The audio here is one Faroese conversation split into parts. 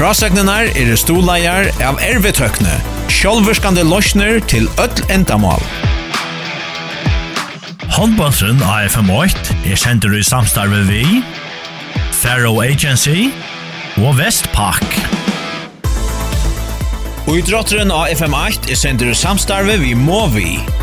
Frasegnenar er stoleier av ervetøkne, sjálverskande løsner til öll endamál. Håndbåndsen AFM8 er sender i samstarve vi, Faro Agency og Vestpak. Og idrotteren AFM8 er sender i samstarve vi Movi.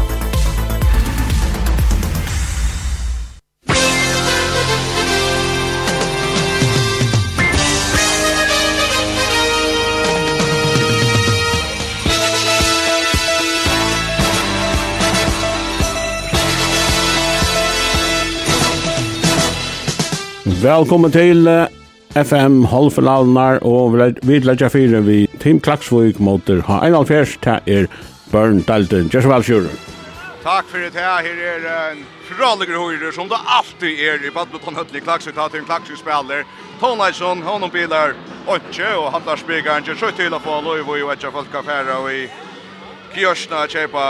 Velkommen til FM Holfelavnar og vi leggja 4 vi Team Klaksvøk motor ha 91 ta er Burn Dalton. Just well sure. Takk fyrir det her. Her er en fraligur høyre som det alltid er i badminton høtli Klaksvøk ta til en Klaksvøk spiller. Tonleisson, honom bilar Otje og hattar spegaren. Så til å få lov og etja folk affæra og i Kjørsna kjepa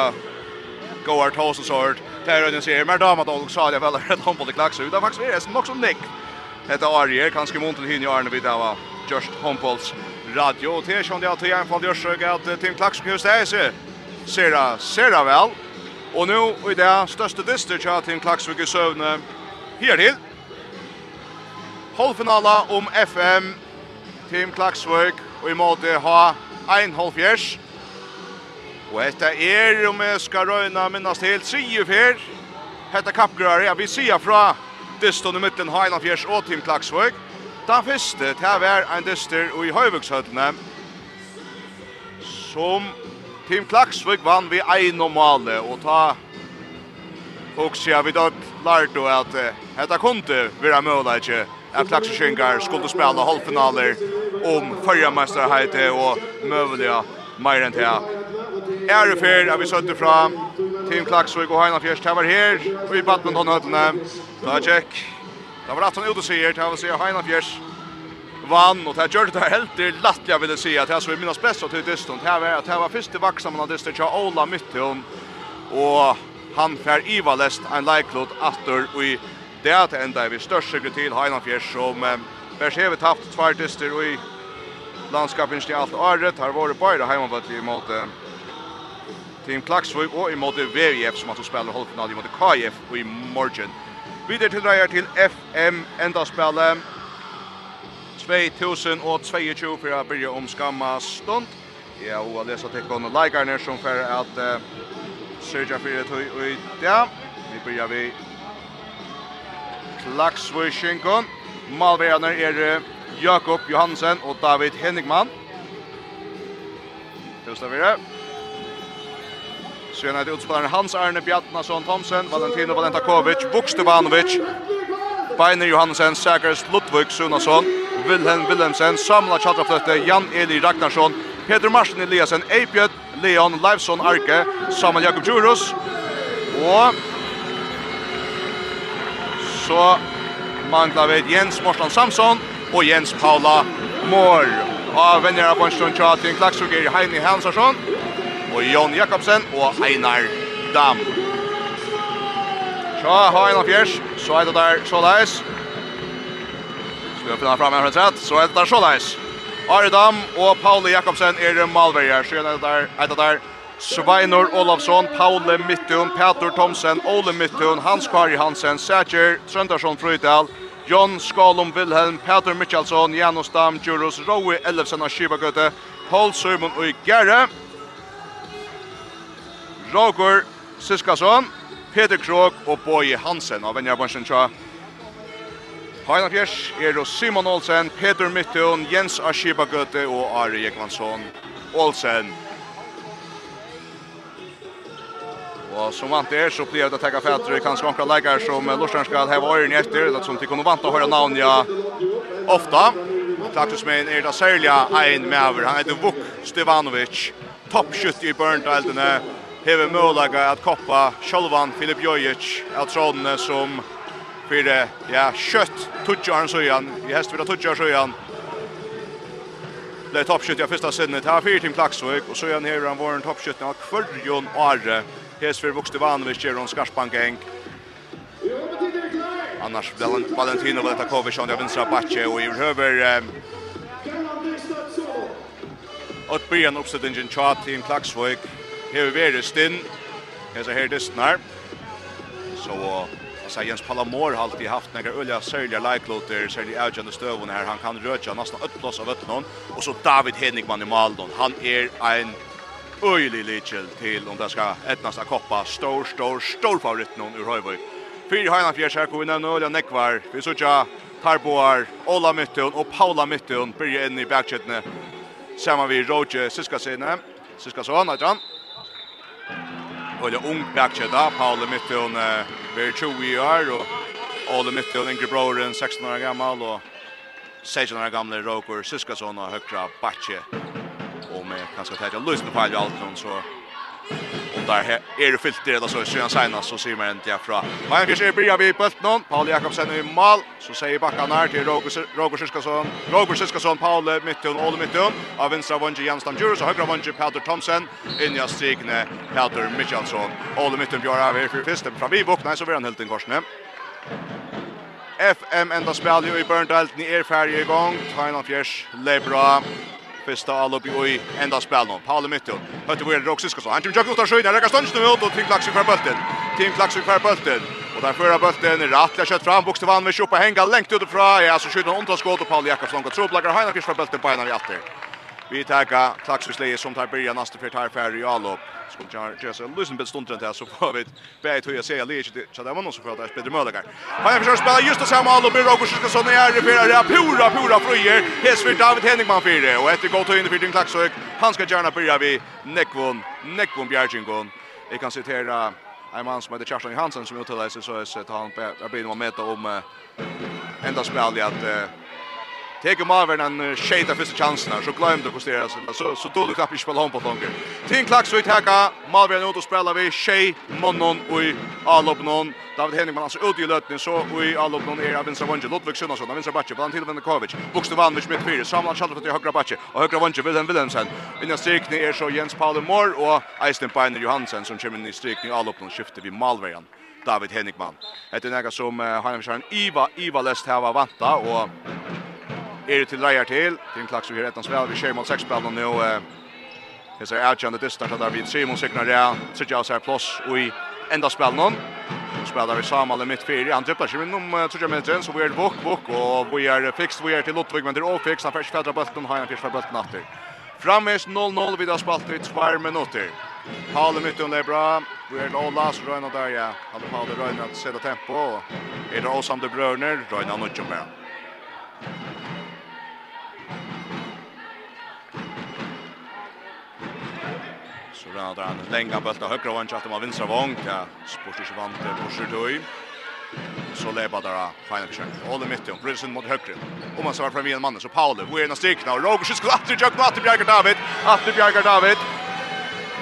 Goart Hosensort. Det er øyden sier, mer damat og salige veller enn håndboll i Klaksvøk. Det er faktisk er som nok som ett år här kanske mont til hinner Arne vid där just Hompols radio. Og til som det att fall gjør seg att Tim Klaxon just är så ser ser väl och nu i det største distet jag Tim Klaksvik i søvne här till Halvfinala om FM Tim Klaksvik og i måte ha ein halvfjers. Og dette er om jeg skal røyna minnast til 3-4. Hette kappgrøyre, ja, vi sier fra dyst under mitten Heinan Fjers og Team Klaksvøk. Da første, det var en dyster i Høyvøkshøttene, som Team Klaksvøk vann vi ein og male, og ta Oksia vid att at dette kunne være mulig ikke at Klaxerskingar skulle spille halvfinaler om förra og och mer enn det. Är det för att vi sötte fram Team Klaxvik och Heinar Fjärs her og i badmintonhöllene Da check. Da var att han ut och säger till att säga Heina Fjers vann og det gjør det helt det jeg vill at att jag så er minnes best til stund Det var det här var første vaxan av hade til Ola Mytton og han fær Iva lest en leiklod åter og i det att ända vi största til Heina Fjers, som Vers har vi tapt tvær dyster og i landskapen til alt året har vært bare hemmavalt i måte Team Klaxvik og i måte VVF som att spela i mot KF og i morgon. Vi er tilreier til FM endaspelet. 2022 for å begynne om skamma stund. Ja, og jeg leser til kone Leikerne som for at uh, Sørja fyrir tøy og i dag. Vi begynner vi Klaksvøysjinkon. Malverjaner er Jakob Johansen og David Henningmann. Tusen takk Så är det utspelaren Hans Arne Bjarnason Thomsen, Valentino Valentakovic, Bukstevanovic, Beiner Johansen, Sakers Ludvig Sunason, Wilhelm Wilhelmsen, Samla Chatraflöte, Jan Eli Ragnarsson, Peter Marsen Eliasen, Eipjöt, Leon Leifson Arke, Samuel Jakob Djurus, og så manglar vi Jens Morsland Samson og Jens Paula Mår. Og venner av Bønstrøn Tjating, Klaksugir, Heini Hansarsson, og Jon Jakobsen og Einar Dam. Så har Einar fjers, så er det der så Skal vi finne fram en retrett, så er det der så leis. Ari Dam og Pauli Jakobsen er malverger, så er det der, er det der Sveinor Olafsson, Paule Mittun, Petur Thomsen, Ole Mittun, Hans Kari Hansen, Sætjer, Trøndarsson Frydal, Jon Skalum Wilhelm, Petur Mikkelsen, Janus Dam, Djurus, Rowe Ellefsen og Skibagøte, Paul Sørmund og Gerre. Roger Siskason, Peter Krog og Boje Hansen av Venjabansen tja. Heina Fjers er Simon Olsen, Peter Mittun, Jens Ashiba Gøte og Ari Jekvansson Olsen. Og som vant er så blir det å takke fætter i kanskje omkring leikere som Lorsland skal heva øyren etter, det som de kunne vant å høre navn ja ofta. Klaksesmein er da særlig ein over. han heter Vuk Stevanovic, toppskytt i Burndeltene, hever möjliga at koppa Sjolvan Filip Jojic av trådene som för ja, kjøtt tuttjaren Søyan, i hest häst vid Søyan så igen. Det är toppskytt jag första sinnet. Här har fyra tim Klaxvik og Søyan hever han våren toppskytt av Kvörjon Are. hest för Vokste Vanovic ger hon Skarsbank Annars Valentino Valetakovic har vänstra batje og i höver Och byen uppsättningen tjat i en klagsvåg hever veri stinn, hesa her distnar. Så, altså Jens Palamor har alltid haft några ölja sörliga lajkloter, sörliga avgjande stövun här. Han kan röja nästan öppplås av öppnån. Och så David Henigman i Maldon. Han är en öjlig lichel till om det ska ettnasta koppa. Stor, stor, stor favorit någon ur Høyvøy. Fyra hajna fjärs här kommer vi nämna ölja nekvar. Vi såg Tarboar, Ola Myttun och Paula Myttun börjar in i backkedjorna. Samma vi Roger Siskasene, Siskason, Adjan. Siskason eller ung backkedda. Paul i mitten blir 20 år och Ole Mittel, Ingrid Broren, 16 år gammal och 16 år gamla Roger Syskason och högra Batche. Och med kanske tätt jag lyssnar på allt så Och där är det fyllt redan så sen signas så ser man inte ifrån. Men kanske ser bra vi på någon. Paul Jakobsen i mål så säger backarna här till Roger Roger Siskason. Roger Siskason Paul mitten och mitten av vänstra vånge Jens Stamjur så högra vånge Peter Thomsen in i strikne Peter Michelson. Och mitten gör av för första från vi bocknar så vi han helt en korsne. FM enda spel i Burndelten i er färje igång. Final Fjärs, Lebra, fyrsta allop i enda spelen. Paul Mytto. Hörte vi det också så. Han tog jag ut och skjuter. Räcker stunds nu ut och Tim Klaxvik för bulten. Tim Klaxvik för bulten. Och där förra bulten rattlar kött fram bokstavan med Choppa hänga längt utifrån. Ja, så skjuter han undan skott och Paul Jakobsson går tror blackar Heinrich för bulten på ena i åter. Vi tar klaxusleje som tar börja nästa för tar färre i allop. Skulle jag just en liten bit stund där så får vi bättre hur jag ser leje så där var någon som för att spela möjliga. Har jag försökt spela just det samma allop i Roger ska såna är det för det pura pura fröjer. Hes för David Henningman för det och efter gott in i den klaxsök. Han ska gärna börja vi Neckvon Neckvon Bjärgingon. Jag kan citera en man som heter Kjartan Johansen som uttalar sig så att han blir nog med om ända spel i att Teg om avern en skjeit av første chansen her, så glömde det kostera sig. Så, så tog du knappt ikke spela hon på langer. Tien Klaksvik teka, Malvern ut og spela vi tjej, Monnon og i Alopnon. David Henningman altså ut i løtning, så og i Alopnon er av Vinsra Vange, Lodvig Sunnarsson, av Vinsra Batje, blant til Vende Kovic, Bukstevanovic midt fire, Samuel Kjallfett til Høgra Batje, og høyre vanje Wilhelm Wilhelmsen. Inna strikning er så Jens Paule Mår og Eisten Beiner Johansen som kommer inn i strikning Alopnon, skifter vi Malvern. David Henningman. Det är något som uh, Heinrich Iva Iva lest hava vanta og är det till lejer till till en klax vi rätt spel vi kör mot sex spel nu eh Det är outjande distans där vi Simon segnar där. Sitter jag plus og i enda spel Nå Spelar vi Samuel i mittfältet. Han tripplar sig inom tror jag så vi är bok bok och vi är fixed vi är till Lottvig men det är ofix han först fjärde bollen har han första fjärde bollen åter. Frammes 0-0 vid spalt i 2 minuter. Paul mitt under är bra. Vi är då last run där ja. Han Paul run att sätta tempo. Är det Osam de Bröner han och Jumper. Brunna där han länga bult av högra vånk, att de har vinstra vånk, ja, sport inte vant, på tog. Så lebar där final check. All i mitten, Brilson mot högra. Om man svarar fram igen mannen, så Paul. hvor är en strikna, och Roger skulle att jag jökna, att Bjargar David, att Bjargar David.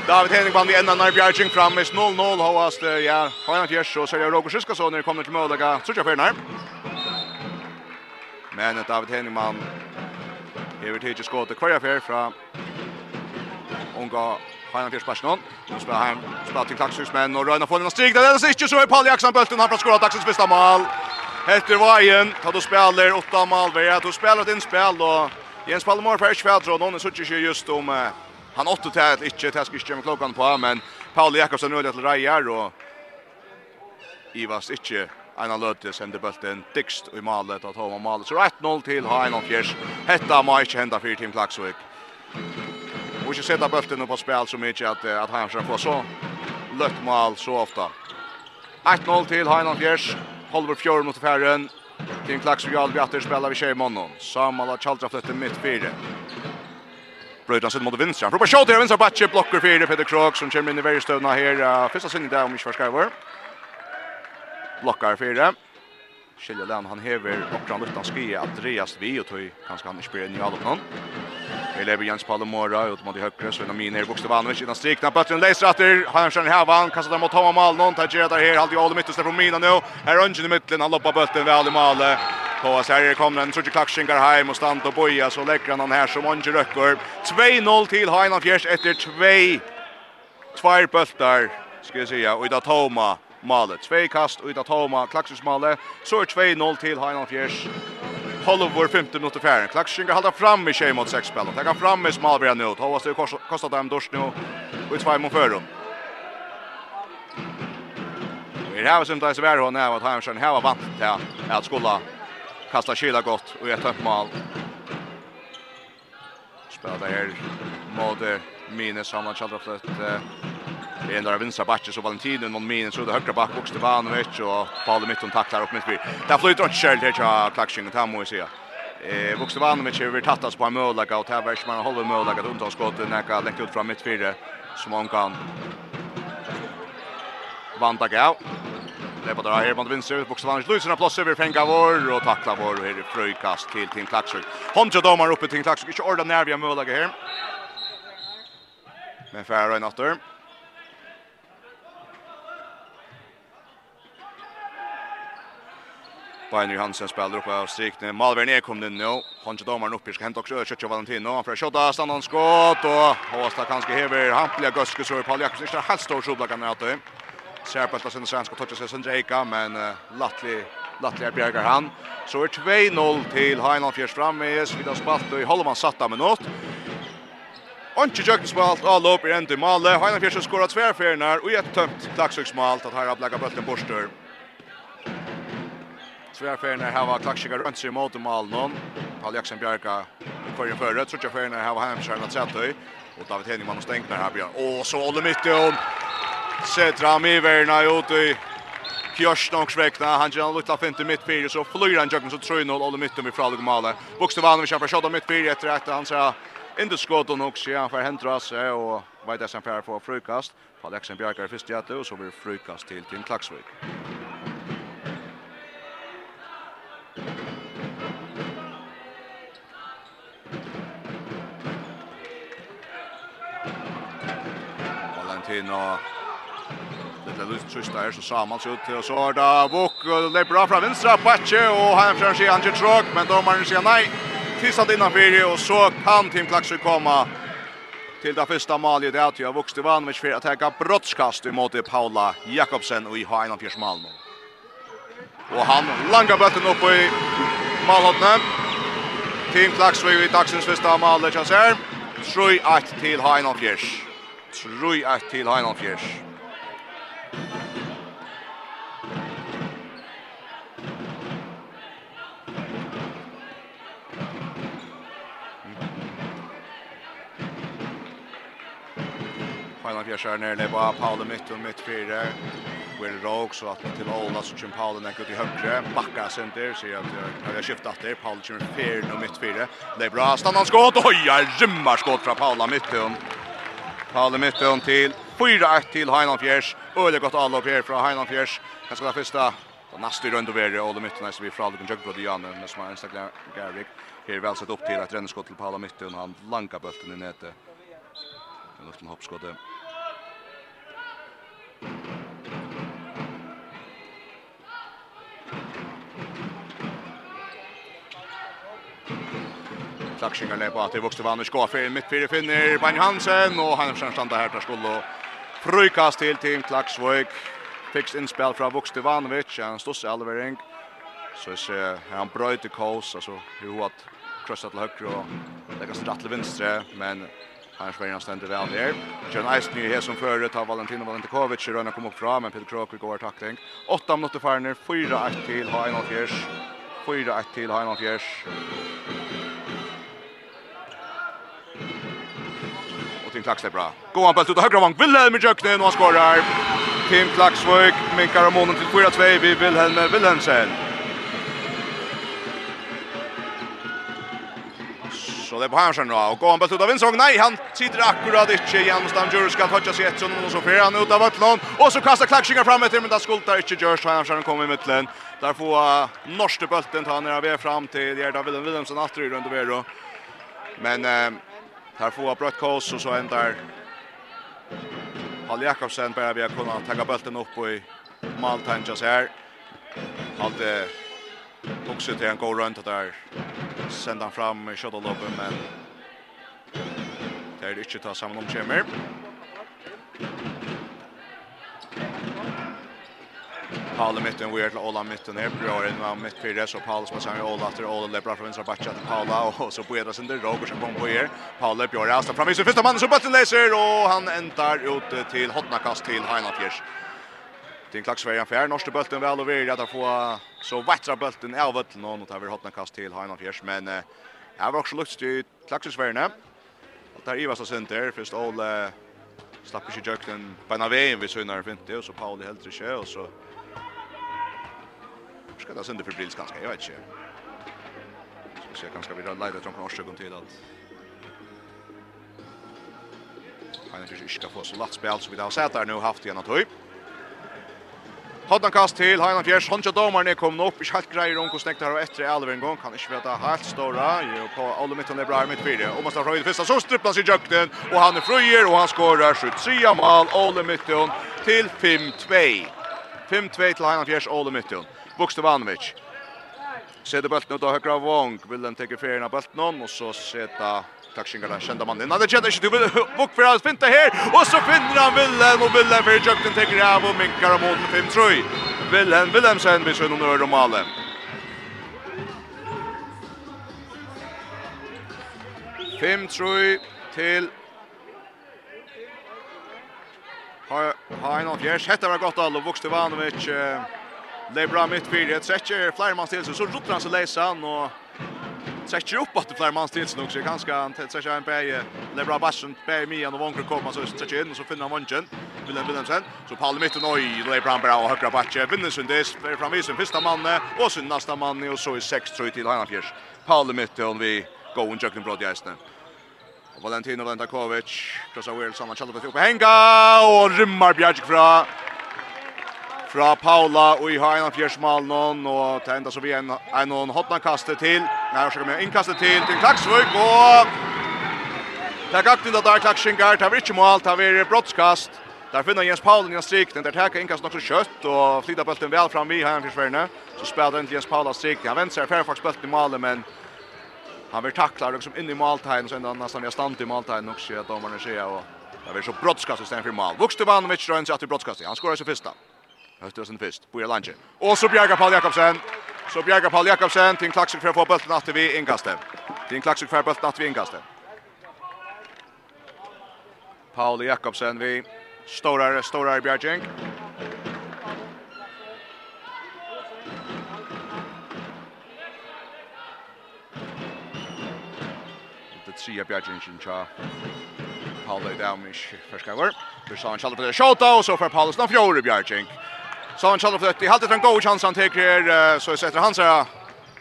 David Henning vann i ändan när Bjarging fram, 0-0 hoast, ja, final check så säljer Roger Siskason när det kommer till Möldaga, så tjaffer när. Men David Henningman Hever tidsi skåte kvarja fyr fra unga Fajna til Spersson. Så spiller han spiller til Taksus, men når Røyna får en strig, det er det så er Palli Aksan Bølten, han får skåret Taksens beste mål. Hester Vajen, ta du spiller åtta mål, vi er, du spiller et innspill, og Jens Pallemor får ikke fædre, og noen sitter ikke just om, han åtte til at ikke, det skal ikke klockan klokken på, men Palli Jakobsen nødde til Reier, og Ivas ikke Einar Løte sender bulten dikst i malet og ha malet. Så 1-0 til Hainan Hetta må ikke henda fyrir Team Klaksvik. Och inte sätta bulten på spel så mycket att, att han ska få så lött mål så ofta. 1-0 till Hainan Fjärs. Holver Fjör mot Färren. Tim Klax och Jarl Bjatter spelar vid Tjejmonnen. Samal har Chaltra flyttar mitt fyra. Bröjdan sitter mot vinstra. Probar shot här, vinstra batche, blocker fyra. Peter Krog som kommer in i värjestövna här. Första sinne där om inte förskriver. Blockar fyra. Skilja Lehn, han hever okran utan skri Andreas Vi och tog kanske han spelar i allt någon. Vi lever Jens Palomora ut mot i högre så innan miner Bokstavanovic innan strikna Bötten Leiser han kör här vann kastar dem mot Tom Mal någon tar där här allt i all mitten från Mina nu. Här Ungen i mitten han loppar Bötten väl i mål. På så här kommer en Trudge Klaxingar hem och stand och boja så läcker han här som Ungen röcker. 2-0 till Heinan Fjärs efter 2 två bultar ska jag säga och i Toma målet. Tvei kast ut av Toma, Klaxus målet. Så er 2-0 til Heinald Fjers. Hollow var 15 minutter fjärden. Klaxinga halda fram i tjej mot sex spel. Tar fram i Smalberg nu. Hovas det kostar dem dors nu. Och två mot förum. Vi har som det är hon är att han sen har vant där. Att skulle kasta kyla gott och ett mål. Spelar där mot minus Hanna Chaldraflet. att Det är några vänstra backen så Valentino någon min så det högra back också Stefanovic och Paul Mitton tacklar upp mitt by. Där flyter inte själv det jag klaxing och Tamo Eh sig. Eh Vuxtevanovic över tattas på målaga och Taversman håller målaga ett undanskott näka läckt ut från fyra som han kan. Vanta Gau. Det bara här mot vänster ut Vuxtevanovic lyser en plats över fänga vår och tacklar vår här fröjkast till Tim Klaxer. Honja domar uppe till Klaxer. Inte ordan när vi har här. Men färre än åter. Daniel Hansen spelar upp av strikne. Malvern är kom den nu. Han kör domaren upp. Ska hämta också Kjötje Valentino. Han får skjuta stannar skott och Håsta kanske hever. Han blir guske så Paul Jakobsen är helt stor skjutla kan möta. Ser på att sen svensk och touchar sig sönder men uh, Lattli är bjärgar han. Så är 2-0 till Heinland Fjärs framme. Vidar spalt och i Holman satta med något. Onki Jökens spalt. all upp i ända i Malle. Heinland Fjärs skorar tvärfärnar och ett tömt klagsöksmalt. att här har blacka bulten borster. Svärfärna här var klaxikar runt sig mot mål någon. Paul Jackson Bjarka för en förrätt så jag Färna här var hemskärna att sätta Och David Henningsman och stänger här Björn. Och så håller mitt om. Sätter han i värna ut i Kjörsnångs. Han gör en liten fint i mitt mittfyr. Så flyr han Jökman så 3-0 håller mitt om i Fralug vi kämpar han mitt mittfyr efter att han säger inte skott och nog så han får händra sig och vad det som för på frukast. Paul Jackson Bjarka är först jätte och så blir frukast till till Klaxvik. inn og Det er lyst trist her, så Samuels ut til, og så er det Vuk, og det leper bra fra vinstra, Batje, og Heimfjern sier han ikke tråk, men dommeren sier nei, tisset innanfyrir, og så kan Tim Klaksøy komme til det første malet, det er at jeg har vokst i vanvits for å teka brottskast imot Paula Jakobsen og i H1 malen. Og han langer bøtten opp i malhåttene. Tim Klaksøy i dagsens første malet, kjønner, 3-8 til H1 Troi ett till Heinan Fjärs. Heinan Fjärs är nere på Paul mitt och mitt fyra. Will Rogue så att till Ola så kör Paul den ut i högre. Backa center ser att jag har skiftat där Paul kör fair och mitt fyra. Det är bra stannar skott. Oj, är rymmar skott från Paula mitt. Och Talle mitten till 4-1 till Heinan Fjärs. Öle gott alla upp här från Heinan Fjärs. Kan ska första och nästa runda över och mitten så vi från Lukan Jökbro det Janne med som Instagram Garvik. Här väl sett upp till ett rännskott till Paula mitten han lanka bollen i nätet. Luften hoppskottet. Sakshingar lägger på att det vuxte vann och skåfer. Mitt fyra finner Bang Hansen och han försöker stanna här till skulle frukast till team Klaxvik. Fix inspel från Vuxte Vanovic, han står sig allvarlig. Så är han bröt i kors alltså hur att krossa till höger och lägga sig rätt till vänster men han spelar han ständer väl där. John Eisen är här som förut har Valentino Valentikovic rönna kom upp fram men Peter Krok går tackling. 8 minuter för 4-1 till ha en av fjärs. 4-1 till ha en av fjärs. Tim Klaxvik bra. Gå han på ut av högra vång. Wilhelm i jöknen och han skorar. Tim Klaxvik minkar månen till 4-2 vid Wilhelm Wilhelmsen. Så det är på Hansen då. Och går han på ut av Vinsång. Nej, han sitter akkurat inte. igen. Stam Djur ska toucha sig ett sånt. Och så fer han ut av Ötlån. Och så kastar Klaxvingar fram till Men där skultar inte Djurus. Hansen kommer i mittlen. Där får norske bulten ta ner av er fram till Gerda Wilhelm Wilhelmsen. Alltid runt över då. Men... Uh, Här får brött kors och så ändar Hall Jakobsen bara vi har kunnat tagga bulten upp i Maltanjas här. Hade också till en god runt där. Sända fram i shotloppen men det är inte ta samman om kemer. Paul i mitten, är till Ola mitten här bra in med mitt fyra så Paul som sen Ola till Ola bra från vänstra backa till Paula och så på ena sidan Roger som kommer på er. Paul upp gör alltså fram i första mannen så bollen läser och han ändar ut till hotnakast till Heinafjörs Det är klaxvägen för norska bollen väl och vill att få så vattra bollen av bollen och nu tar vi hotnakast till Heinafjörs men här var också lust i Sverige. Allt där Ivas och center först Ola slapp ikke jøkken på en av veien vi søgner fint det, og så Pauli helter ikke, og så skal det sende for Brils ganske, jeg vet ikke. Så vi ser ganske videre leide til noen årsøkken til at Heinrich ikke skal få så latt spil, så vi da har sett der nå haft igjen at høy. Hoddan kast til Heinan Fjers. Honja domarna kom opp, ikke helt greier om hvordan det och efter Alver en gang. kan inte veta helt stora. Jo på alle midten är bra mitt står Och måste röja första så stripplas i jukten och han er fröjer och han skorar skjut. Sia mal. Olle mitten till 5-2. 5-2 till Heinan Fjärs Olle Bukste Bokstavanovic. Sätter bulten ut av högra vång. Vill den ta av bulten och så sätta Takshingar kända mannen. Nej, det känner inte du bock för att finta här och så finner han Wilhelm och Wilhelm för Jökten tar av och minkar mot mål fem tror. Wilhelm sen vid sjön under normale. Fem tror till Har han något gärs. Hetta var gott all och vuxte Vanovic. Det är bra mittfyr. Det sträcker flermans till sig. Så rotar han sig läsan och trekker opp at det flere manns til nok, så jeg så skal han sätter en bæg, Lebra Bassen, bæg mig och Vonker kommer, så sätter in och så finner han vondjen, Willem sen så Paul mitt och oj Lebra han bra och högra backe vinner sen det är fram i sin første mann, och sin neste mann, så i 6-3 Fjärs Paul mitt och vi går och jucken bröd i Och Valentino Valentakovic, krossar Wilson, han kjallar på hänga och rymmar Bjerg fra fra Paula og i har en av fjersmalen og det enda så vi en, en noen hotnakastet til nei, så kommer innkastet til til Klaksvøk og det er gakt inn der Klaksingar det er ikke mål, det er brottskast der finner Jens Paula inn i strikten der teker innkastet nok så kjøtt og flytta bulten vel fram vi har en fjersverne så spiller den til Jens Paula strik. han venter seg færfaks bulten i målet men han blir tacklar liksom in i måltiden så ända nästan jag stand i måltiden också att domarna ser och det blir så brottskast istället för mål. Vuxte vann med Ströns att brottskast. Han skorar så första. Høstøsen først, Boja Lange. Og så bjerger Paul Jakobsen. Så bjerger Paul Jakobsen, Tim Klaksvik for å få bulten at vi innkaste. Tim Klaksvik for bulten at vi innkaste. Paul Jakobsen vi storar, storar bjerging. Det tredje bjergingen tja. Paul Daumish förskavor. Vi sa han kallade på det. Shota och så för Paulus. Nå fjore bjerging. Så han kallar Det har halter en god chans han tar här så sätter han sig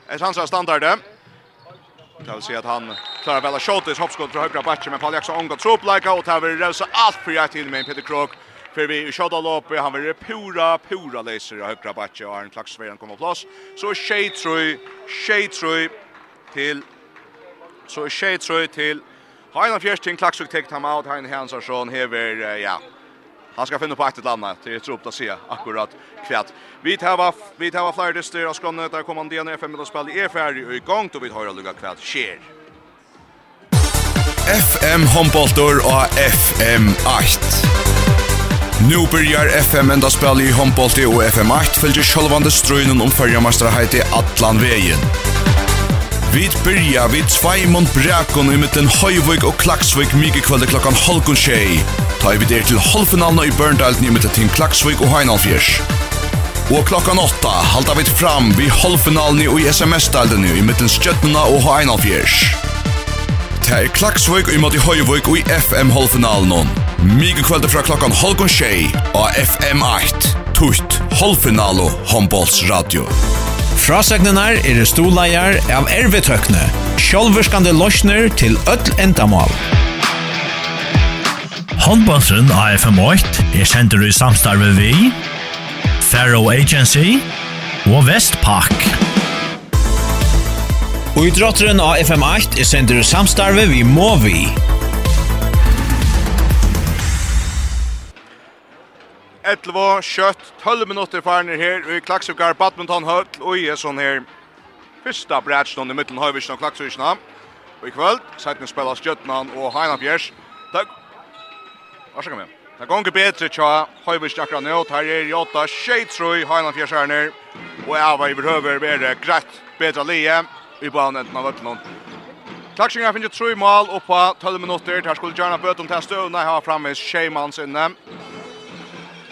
ett hans standard. Det vill se att han klarar väl att skjuta i hoppskott från högra backen men Paul Jackson omgått upp lika och tar väl rösa allt för jag till med Peter Krok. För vi skjuter lopp han vill pura pura läser i högra backen och en flaxsvärden kommer på plats. Så Shay Troy, Shay Troy till så Shay Troy till Heinrich Fjersten klaxsuk tekt ham out Heinrich Hansson hever ja han ska finna på ett landa till ett ropt att se akkurat kvätt. Vi tar vi tar flera dyster och skånna där kommer det ner fem spel i är färdig och igång då vi har lugga kvätt. Share. FM Homboltor og FM 8. Nu byrjar FM enda spel i håndbolti og FM8 fylgje sjálvande strøynen om fyrjamastarheiti Atlan vegin. Vi byrja vid Sveimund Brakon i mitten Høyvøk og Klaksvøk mykje kvölde klokkan halkun tjei. Ta i videre til halvfinalen i Børndalen i mitt team Klaksvik og Heinalfjers. Og klokkan 8 halda vi fram vid halvfinalen i SMS-dalen i mitt Skjøttena og Heinalfjers. Ta i Klaksvik og i måte og i FM-halvfinalen. Mykje kvelder fra klokkan halvgon tjei og FM-8. Tutt halvfinalo Håndbolls Radio. Frasegnenar er stoleier av ervetøkne, sjálvurskande løsner til öll endamål. Håndbåndsen AFM8 er kjenter i samstarve vi, Faro Agency og Vestpak. Og i drotteren AFM8 er kjenter i samstarve vi må vi. Etlevo, kjøtt, 12 minutter farner her, og i Klaksukar, badminton høyt, og i er sånn her, fyrsta brætsnån i middelen høyvisen og Klaksukisna. Og i kvöld, seiten spela Skjøtnan og Heina Bjers. Takk Varsågod med. Det går ikke bättre tja. høyvist akkurat nå. Her er Jota Shaitrui. Highland Og jeg var i behöver bättre. greit bedre lie. Vi på andra änden av öppnån. Klaxingar finner tre mål opp på 12 minutter. Her skulle gjerne bøte om til støvne. Jeg har fremme Sheimans inne.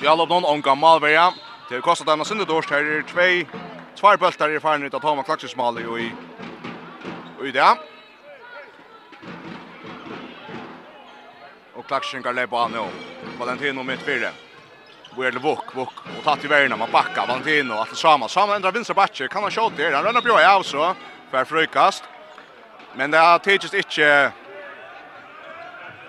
Vi har lov noen omgang Malveja. Det har kostet denne sinne dårst. Her er två två bultar i ut av Thomas Klaxins mål i i det och klaxen kan lägga han nu. Valentino mitt fyra. Where det walk walk och tatt i vägen man backar Valentino att samma samma ändra vinstra backe kan han skjuta det? han rönnar på i av så för frukast. Men det har tagits inte Det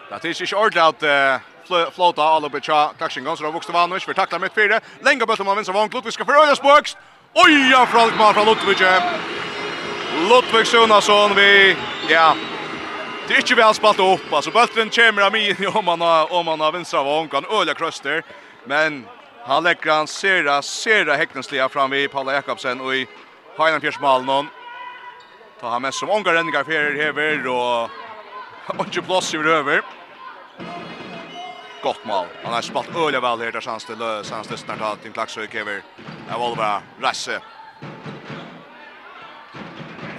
har tagits inte ordentligt att flota alla på tja klaxen går så vuxte Vanovic Vi tacklar mitt fyra. Länge bollen man vi ska Lutviska för Öjasborgs. Oj, ja, Frank Mar från Lutvica. Lutvic Sunnason vi ja, Det är inte väl spalt upp. Alltså bulten kommer av mig om man har, om man har vinstra vång. Han öliga kröster. Men han lägger han sera, sera häckningsliga fram vid Paula Jakobsen och i Hainan Piersmalen. Ta han med som ångar räddningar för er hever och inte plås över över. Gott mål. Han har spalt öliga väl här där chans till chans det snart att en klaxöjk över. Det var bara Rasse.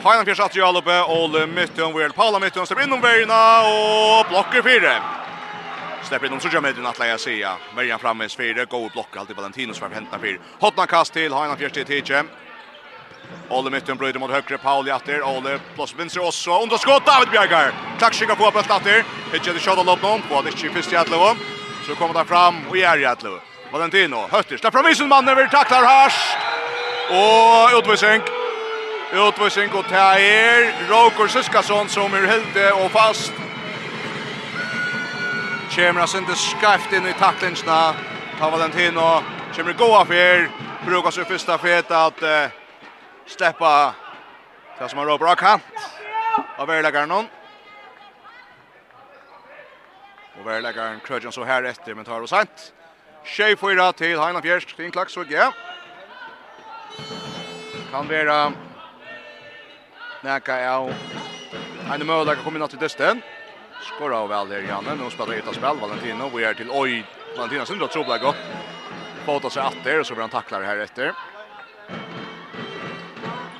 Heinan Fjärs att göra uppe och Mytton Will Paula Mytton släpper inom om och blockar fyra. Släpper in om Suja med att lägga sig. Märjan framme fyra go block alltid Valentinos för hämta fyra. Hotna kast till Heinan Fjärs till Tiche. Ole Mytton bryter mot högre Pauli efter Ole plus vinster också under skott David Bjergar. Tack skicka på på efter. Hitcha det shot lopp någon på det chief i Atlevo. Så kommer det fram och är i Atlevo. Valentino hötter. Släpper fram isen mannen över tacklar Hasch. Och utvisning. Utvisning och ta er Roger Siskason som är helt och fast. Kjemra sinde skarft in i tacklingsna. Ta Valentino. Kjemra goa er. Brukar sig första fet att uh, släppa det som har råper av kant. Av verlegaren någon. Och verlegaren krødjan så här efter men tar det sent. Tjej fyra till Heina Fjersk, Stin Klaksvig, ja. Kan være näka av en möjlighet att komma in till dysten. Skora av väl här Janne. Nu spelar ett spel Valentino. Vi är till oj. Valentino syndrar trubbla gott. Fåta sig att det och så blir han tacklar här efter.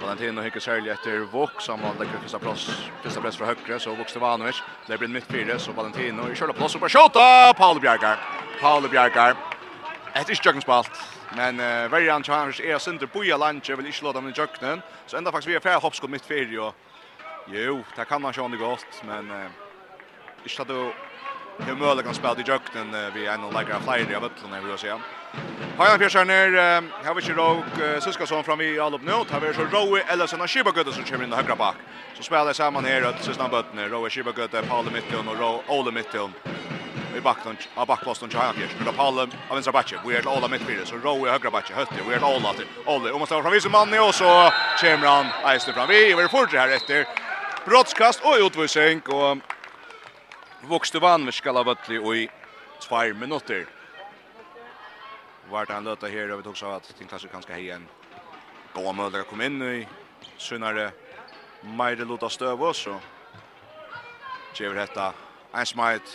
Valentino hickar særlig efter Vok, som han legger fyrsta plats. Första plats fra högre så Vok Stevanovic, det blir mitt fyra så Valentino i själva plats och bare skjåta! Paul Bjärgar. Paul Bjärgar. etter är jøkken spalt, Men uh, verjan Charles är synder boja lunch vill inte låta dem i jöknen. Så ända faktiskt vi är färre hoppskott mitt fyra och jo, det kan man köra det gott men uh, inte att du hur möjligt kan spela i jöknen uh, vi är någon lägre flyer av ötlorna vill jag säga. Har jag fjärsan ner uh, har vi kör och fram i all upp nu. Har vi så Rowe eller såna Shibagöda som kommer in i högra back. Så spelar samman här att Sysna Böttner, Rowe Shibagöda, Paul Mitton och Rowe Ole Mitton i backen av backposten till Hagen. Nu då Pallen av vänstra backen. Vi är Ola mittfältet så Rowe högra backen hötte. Vi är alla till Olle. Och måste ha framvis mannen och så kommer han Eister fram. Vi är fortare här efter. Brottskast och utvisning och vuxte vann vi med ha och i 2 minuter. Vart han löta här vi tog så att Tim Klasse kanske en Gå möjlighet att komma in i sunnare Meire Lota Stövås och Kjever hetta en smite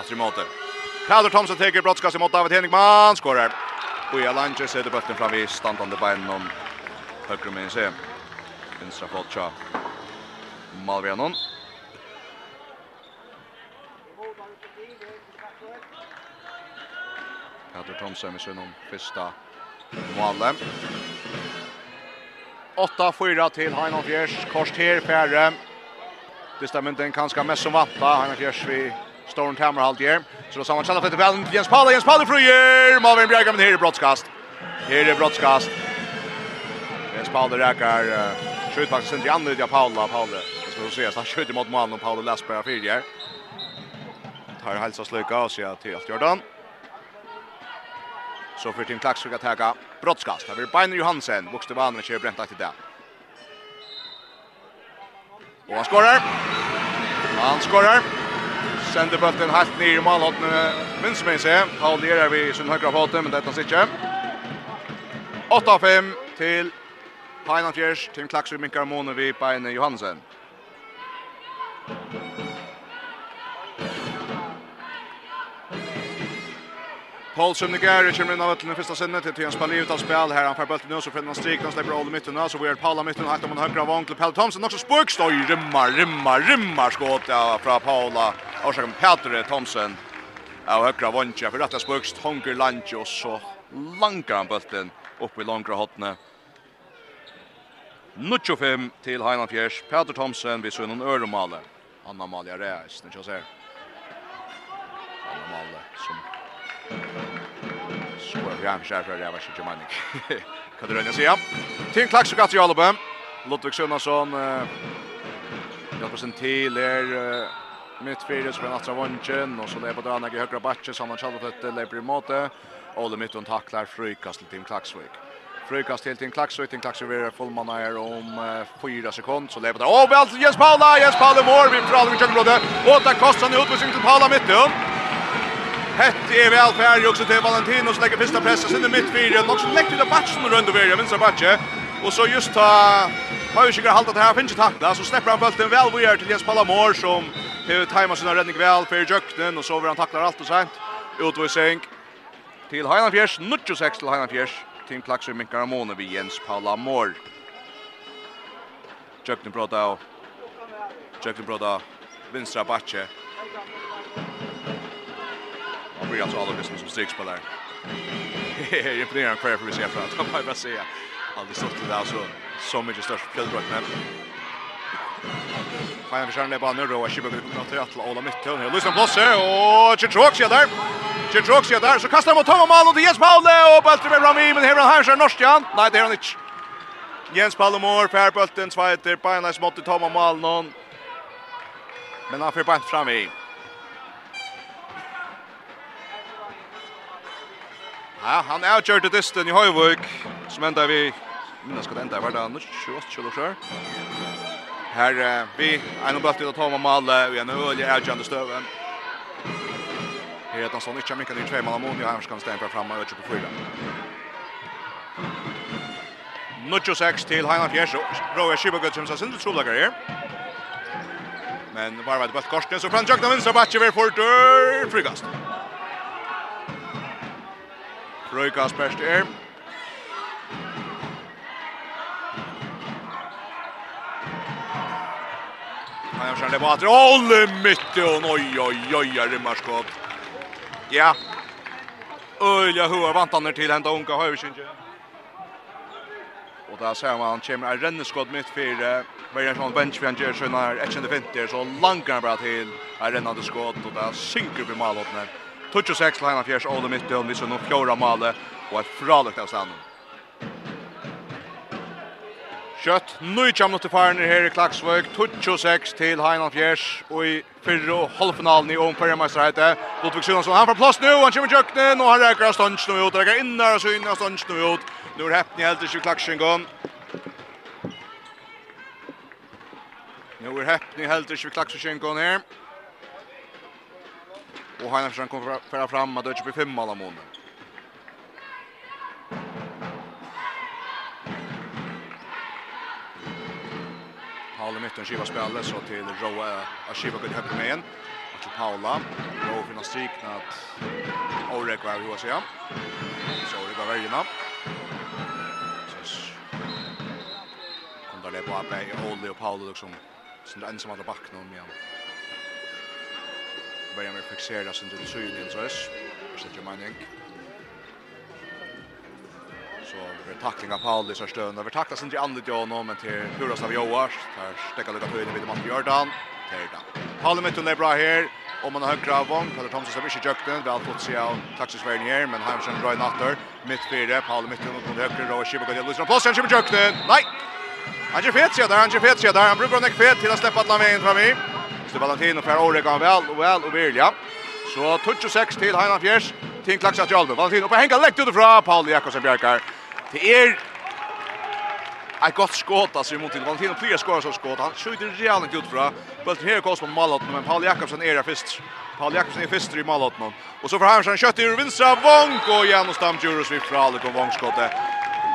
Astrid Måter. Kader Thomsen teker brottskast mot David Henningman. Skårer. Boja Lange sätter bøtten fram i standande bein om högre med sig. Vinstra flotcha. Malvianon. Kader Thomsen med sin första målet. 8-4 till Heinolf Jers. Kors till Färre. Det stämmer inte en kanske mest som vatta. Heinolf Jers vid Storm Tamer halt här. Så då samman kallar för väl Jens Paul. Jens Paula fröjer. Malvin Bjerga med här i brottskast. Här är brottskast. Jens Paula räcker skjut faktiskt inte andra ut av Paula Paula. Det ska se han skjuter mot mannen och Paula Lasberg fyrjer. Tar hälsa sluka och ser till Jordan. Så för Tim Klax ska ta brottskast. Här blir Biner Johansen. Vuxte vanan kör bränt aktigt där. Och han skorar. Han skorar. Sender bulten helt ned i målhåttene. Minns med seg. Paul vi vid sin høyre foten, men dette sitter. 8-5 til Peinanfjers. Tim Klaksvig minkar månen vid Beine Johansen. Paulsen Negeri kommer in av den första sinnet till Jens Palli utan spel här. Han får bulten nu så finner han strik han släpper all mitten så vi är Paula mitten och man högra vång till Pelle Thomsen också spurk står i rimmar rimmar rimmar skott ja från Paula och så Peter Thomsen. Ja högra vång för rätta spurk Honker lunch och så lankar han bulten upp i långra hotne. Nucho fem till Heinan Fjärs. Peter Thomsen vid Sunnon Öromale. Anna Malia Reis, ni kör så. Anna Malia som Så är jag skär för det var så jamani. Kan du rönja sig? Tim Clark så gatt i Ludvig Sunnarsson hjälper sin till mitt mittfältet som Atra vunchen och så lever på i högra batchen som han själv fått lever i måte. Ole Mitton tacklar frukast till Tim Klaxvik. frukast till Tim Klaxvik, Tim Klaxvik är fullman här om fyra sekund så lever det. Åh, väl Jens Paula, Jens Paula vår vi pratar om Jönblåde. Och det kostar han utvisning till Paula Mitton. Hett är väl færdig också till Valentino som lägger första pressen pressa i mitt fyra. Något som legger til batchen runt over her, vinstra batche. Och så just ta Høysikker halda det här, finns ju tackla. så släpper han bulten väl vi är till Jens Palamor som har tajmat sina räddning väl för Jöknen. Och så vil han tacklar allt och sent. Utvisning till Heinan Fjärs. 96 till Heinan Fjärs. Team Klaxer minkar Amone vid Jens Palamor. Jøknen bråta och Jøknen bråta vinstra batche. Han blir alltså alldeles som strikspelare. Jag är imponerad kvar för vi ser fram. Det var bara säga. Aldrig stått det där så så mycket störst fjällbrott men Fajan för kärnan är bara nu då. Kibbe kommer till att till Ola Mytton. Här lyssnar Blosse och Chitrok är där. Chitrok är där så kastar han mot Tom och Malo till Jens Paule och Baltre med Rami men här är han här. Norstjan. Nej det är han inte. Jens Paule mår Per Bulten 2-1 på en nice mot Tom Malo. Men han får bara fram i. Ja, han er kjørt til dysten i Høyvøk, som enda vi, minnes skal det enda, var det 28 kilo kjør. Her vi, en og bøttet av Toma Male, og en øye er kjønne støven. Her er Dansson ikke mye, det er tre mann av Moni, og her skal han stemme fremme, og ikke på fyra. 26 til Heinar Fjers, Rauer Kibagud som sin trolager her. Men bare var det bøtt korsene, så framtjøkna vinstra bakke ved Fortur, frikast. Røykas best er. Han har skjedd på at Olle mytte og oi, oi, oi, rymmarskott. Ja. Øyla hua vant han til henta unga høyvisinje. Og der ser man han kommer en renneskott midt fire. Verjan Sjón Bench vi han gjør sånn her 1.50 så langer han bare til en rennende skott og der synker vi malåtene. Tutsch 6 Lena Fjärs Ole mitt och så nu fjärde målet og ett fralekt av standen. Kött, nu kommer til farner her i Klaksvøk, 26 til Heinan Fjers, og i fyrre og halvfinalen i Åmpermeisterheite. Lodvig Sundansson han får plass nu, han kommer i kjøkkenen, og han reker av stansj nå ut, reker inn der og så inn av stansj nå ut. Nå er heppen i heldig til Klaksvøkken. Nå er heppen i heldig til Klaksvøkken her. Och Heinemann kommer föra fram att Deutsche blir fem mål mån. Paula mitten skiva spelet så till Roa att skiva kunde högt med en. Och till Paula. Roa finner strykna att Orek var hur säga. Så Orek var värjena. Kom där det på att Olle och Paula liksom. Sen där ensam alla backen om igen börjar med att fixera sin till synens röst. Så det gör man inte. Så vi är tackling av Paul i största stund. Det tacklas inte andra till honom, men till Huras av Joars. Där stäcker lite höjden vid Matti Jordan. Terda. Paul i mitten är bra här. Om man har högra av vång, Peter Thomsen som inte jökte, Vi har fått se av taxisvägen här, men Heimsen bra i natter, mitt fyra, Paul i mitten mot högra, och Kibbe går till Lusson, plåsen, Kibbe jökte, nej! Han är fet sig där, han är fet sig där, han brukar en fet till att släppa alla vägen fram i. Så Valentino får årega vel og vel og vilja. Så 26 til Heinan Fjers. Ting klaksa til Alme. Valentino på henga lekt utifra. Paul Jakobsen Bjørkar. Det er ett gott skott alltså mot till Valentino Plier skorar så skott. Han skjuter rejält utifra. Bulten här kost på Malot men Paul Jakobsen är där först. Paul Jakobsen är först i Malot. Och så får han sen kött i vänstra vånk och Janus Stamdjurus vid från Alekon vångskottet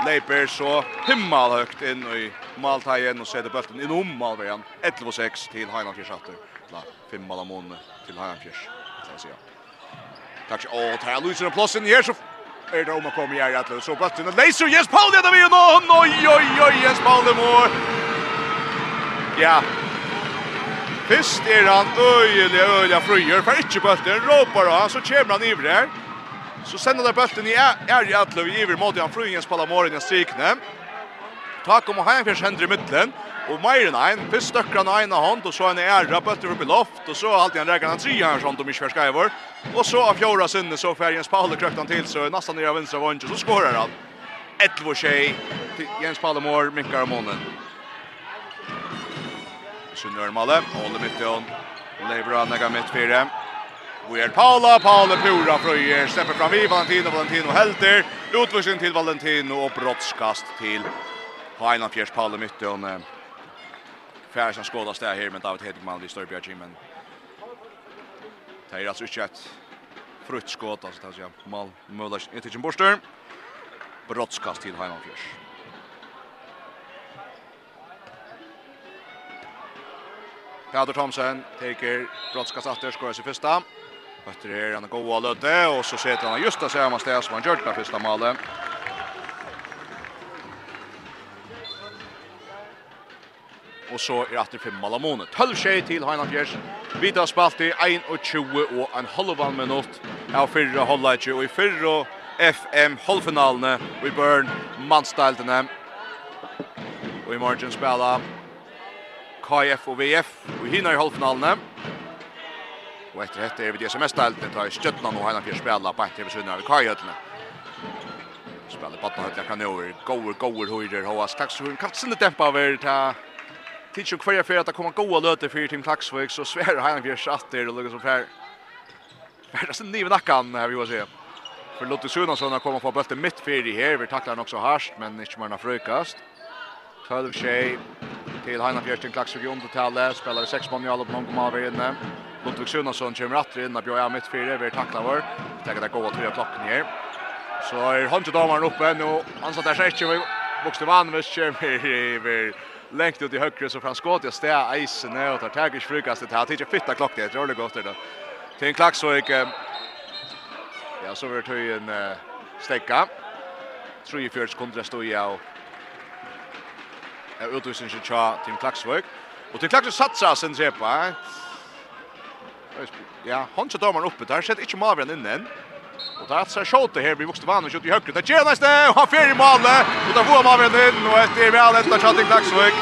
leiper så himmel högt in i Maltajen och sätter bulten inom Malvejan 11-6 till Heinan Fischarter. Ja, fem mål mån till Heinan Fjärs. Det ser. Tack så åt här Luisen Plossen här så är det om att komma här att så bulten och Leiser Jens Paul det vi nu. Oj oj oj Jens Paul det mål. Ja. Fyrst er han øyelig, øyelig fryer, for ikke bøtter, råper han, så kommer han ivrig her. Så sender där bulten i er i atle i över mot han Jan spiller Palamorin i strikene. Takk om å ha en förs händer i midtelen. Og mer enn en först støkker han ena hånd, og så en är bulten upp i loft og så alltid han räknar han tre här som de inte förskriver. Og så av fjorda sinne så färgens Paul krøkt han til, så er nesten nere av vänstra og så skårer han. 11 tjej Jens Palmor minkar av månen. Sunnørmale, holder midt i hånd. Leibra nega mitt fire. Vi er Paula, Paula Pura Frøyer, stepper fram i Valentino, Valentino Helter, Utvursning till Valentino och brottskast till Heinan Fjers, Paula Mytton. Färs som skådas där her, men David hetgammal i Störbjörg men Det er altså ikke et frutt skåd, altså det är mal Möllers ikke ikke borster. Brottskast till Heinan Fjers. Peder Thomsen teker brottskast efter skorar sig första. Efter det är han goda löte och så sätter han just det samma steg som han gjort det första målet. Och så är det fem mål mån. 12 tjej till Heinan Fjärs. Vi tar spalt i 1 och 20 och en halvan minut. Ja, förra inte och i förra FM halvfinalen vi Bern Mansdalten. Och i morgon spelar KF och VF och hinner i halvfinalen. Og etter dette er vi det som er stelten, tar støttene nå henne for å på etter ved av Kajøtene. Spiller på Høtla kan over, goer, goer, høyder, Håas Klaksvøk, kan sinne dempa over, ta tidsjå hver fyrir at det kommer gode løter fyrir Team Klaksvøk, så sverer henne for satter og lukker som fer. Fer det sin nive nakkan, her vi jo se. For Lotte Sunason har kommet på bøtte midt fyrir her, vi takler han også harsht, men ikke mer enn frukast. Tølv tjej till Heina Fjersten, Klaksvøk i undertallet, spiller sex mån i alla på någon kommer av inne. Ludvig Sjunasson kommer atter inn og bjør av mitt fire, vi er takla vår. Det er det gode tre klokken her. Så er håndtidameren oppe, nå ansatt er seg ikke, vi vokste vanvis, kommer lengt ut i høyre, så fra skåt i sted eisene, og tar tag i frukast, det er ikke fytta klokken, det er rolig godt det. Til en klakk så ikke, ja, så vil tøyen stekka. 43 sekunder stod jeg og utvisen ikke tja Tim Klaksvøk. Og Tim Klaksvøk satsa sin trepa, eh? Ja, han så dömer uppe där. Sätt inte Marvin in än. Och där så skjuter här vi måste vann och skjuter i högre. Det ger nästa och han fer i målet. Och där får Marvin in och ett är väl ett shot i Klaxvik.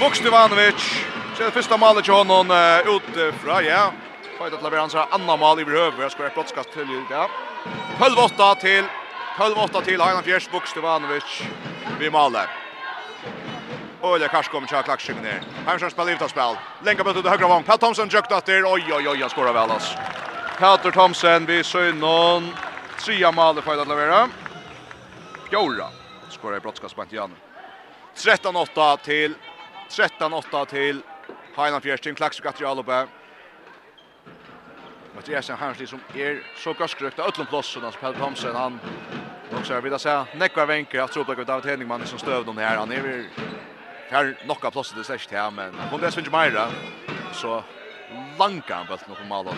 Vuxte Vanovic. Så det första målet till honom ut från ja. Fight att leverans har andra mål i behöver. Jag ska ett brottskast till ja. 12-8 till 12-8 till Heinan Fjärs Vuxte Vanovic. Vi målet. Öle kanske kommer köra klackskyng ner. Hemsjön spelar ut av spel. Länka på till högra vång. Pat Thomson jökt att det. Oj, oj, oj, han skorar väl oss. Peter Thomsen vi ser någon. Trea mål för att leverera. Gjorda. Skorar i brottskastspant igen. 13-8 till 13-8 till Heinan Fjerstin. Klackskyng att jag uppe. Mathias Hansli som är så gaskrökt av Ötlund Plåsson. Peter Thomsen, han Och så vill jag säga, Nekvar Venker, jag tror att David Henningman som stöv de här. Han är väl Här nokka plåsen det särskilt här men kom det svinge meira. så lanka han bulten på målet.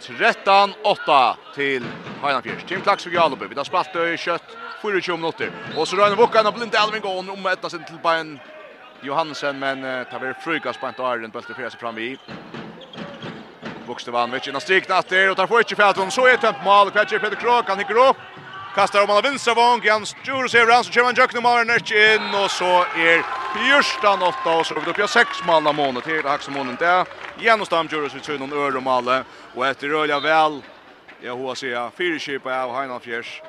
13-8 till Heinan Fjärs. Tim Klax och Jalobö. Vi har spalt i kött. 24 minutter. Och så rör Vuckan och blint Elvin går om ett sin till Bayern Johansen men uh, tar vi frukas på inte Arlen bulten för sig fram i. Vuxte vann vet inte striknatter och tar får inte fält så är tömt mål. Kvatcher Peter Krok han hickar upp. Kastar om han vinstra vong, Jan Stjur ser han, så kommer han Jöknum av inn, og så er Björstan åtta, og så er vi upp i 6 mål av månet til Haksamånen der. Jan og Stam Djurus vi tøy noen og etter rølja vel, ja, hva sier jeg, fire kjipa av Heinald Fjers.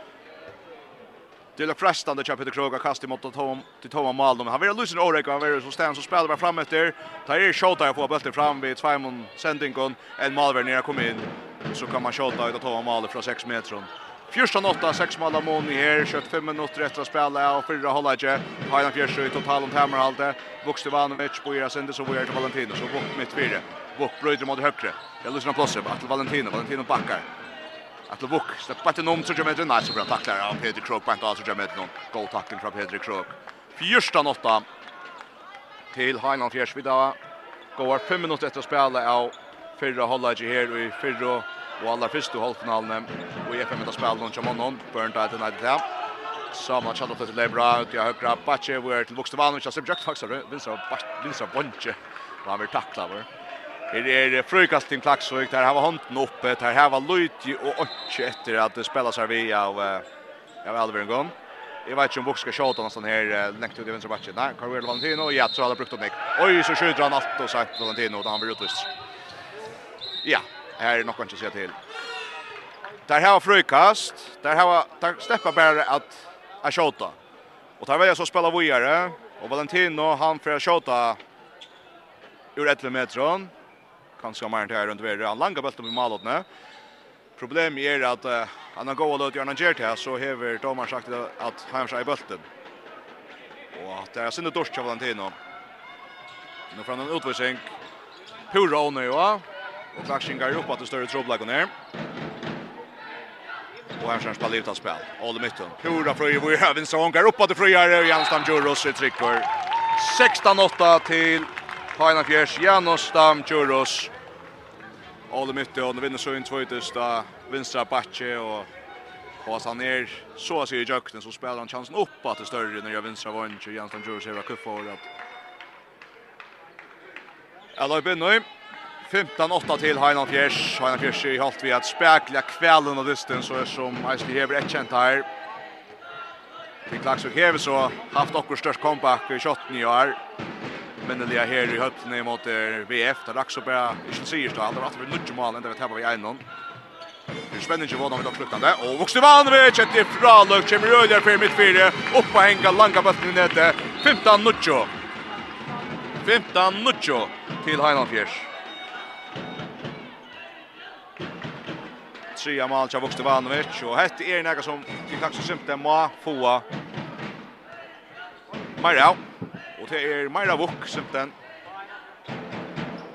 Det är frestande Chap Peter Kroga kast mot Tom till Tom Maldon. Han vill lösa Orek han vill så stannar så spelar bara fram efter. Tar är shot där får bulten fram vid Tvimon Sendingon. En Malver ner kommer in. Så kan man shota ut Tom Maldon från 6 meter. 14-8, 6 mål av Moni her, kjøtt fem minutter etter å spille og fyrre holder ikke. Heidan Fjersø i total om temmerhalte. Vuk Stevanovic, Boira Sinde, så Boira til Valentino, så Vuk mitt fire. Vuk brøyder mot høyre. Jeg lyser luser plåser, Atle Valentino, Valentino bakkar. Atle Vuk, stepper til noen, så gjør meter, nei, så bra takler av Peter Krog, bant av, så gjør meter noen. God takling fra Pedri Krog. 14-8 til Heidan Fjersø, vi da går fem minutter etter å spille av fyrre hållet her, og i fyrre og aller første halvfinalen og i FM etter spillet noen som noen, Burnt Eye til Nightingale. Saman kjall opp til det bra, ut i høyre, Batje, hvor er til vokste vann, og kjall Simjøk, faktisk, Vinsa Bonje, og han var. Det är Her er frøykast där har der hava uppe där der var Luigi och och efter att det spelas här vi av, av Elverengon. Jag vet inte om Vuk skal sjåta nesten her, lengt ut i venstre batje. Nej, Carvel Valentino, ja, tror alla brukt opp Nick. Oj så skjuter han allt och sagt Valentino, då han vill utvist. Ja, här är nog kanske se till. Där har frukast. Där har där steppar bara att att skjuta. Och tar väl så spela vidare och Valentino han för att skjuta ur 11 metron. Kanske mer inte här runt vidare. Han långa bollen med målet nu. Problemet är att uh, han har gått ut Jörn Gert här så har domaren sagt att han har i bulten. Och att det är synd dåligt av Valentino. Nu får han en utvisning. Pura nu, ja. Och Klaxin går upp att det större trubbla ner. Och här känns ut spel. All i mitten. Pura fröj vi även så går upp att det och Janstam Djuros i trycker. 16-8 till Pajna Fjärs. Janstam Djuros. All i mitten och vinner så in tvåtest där vänstra backe och Fast han är så ser Jökten så spelar han chansen upp att det större när jag vänstra vann Janstam Djuros är kuffa och att Alla uppe nu. 15-8 til Heinan Fjers. Heinan Fjers i halvt vi at spekla kvelden og dysten, så er som Eisli Hever ett kjent her. Til Klagsvik Hever så haft okkur størst comeback i 28 år. Men det er her i høttene mot VF, der raks og bare ikke sier stå, aldri at vi nudger mål enda vi tapper vi egnom. Det er spennende hvordan vi tar sluttende. Og Vokste Vanvic etter fraløk, kommer Røyler for midtfire, oppa henga langa bøtten nede, 15-0. 15-0 til Heinan Fjers. trea mål til Vokste Vanovic, og hette er nega som til takk så simpelt må få Meira, og det er Meira Vok simpelt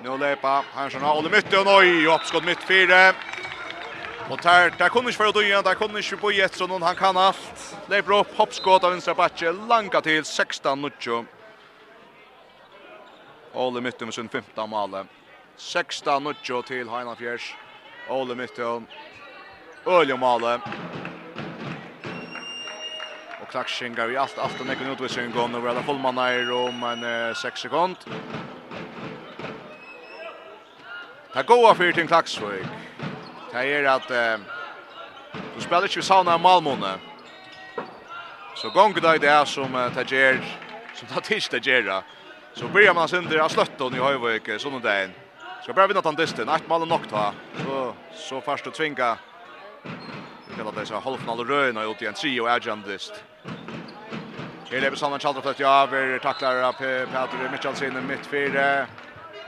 Nå lepa Hansson av Ole Mytte, og nøy, oppskott mitt fire. Og der, der kunne ikke være døyen, der kunne ikke bo i et sånn, han kan alt. Leper opp, hoppskott av vinstra batje, langa til 16-0. Ole Mytte med sin 15 male. 16-0 til Heinan Fjers. Ole Mytton Öljo Male. Och Klaxen går i allt allt en ekonomi utvisning går nu full man är om en 6 sekund. Ta goa för till Klaxvik. Ta är att eh, du spelar ju sauna Malmö. Så gång det är som ta Tajer som tar tills Tajera. Så börjar man sönder av slötton i Höjvik sån där. Ska bara vinna tant distan. Ett mål och nokt. Så så först att tvinga Vi kallar det så halvfinal röna ut i en trio agentist. Här lever Sanna Chalder ja, vi över, tacklar av Peter Michelsen i mitt fyra.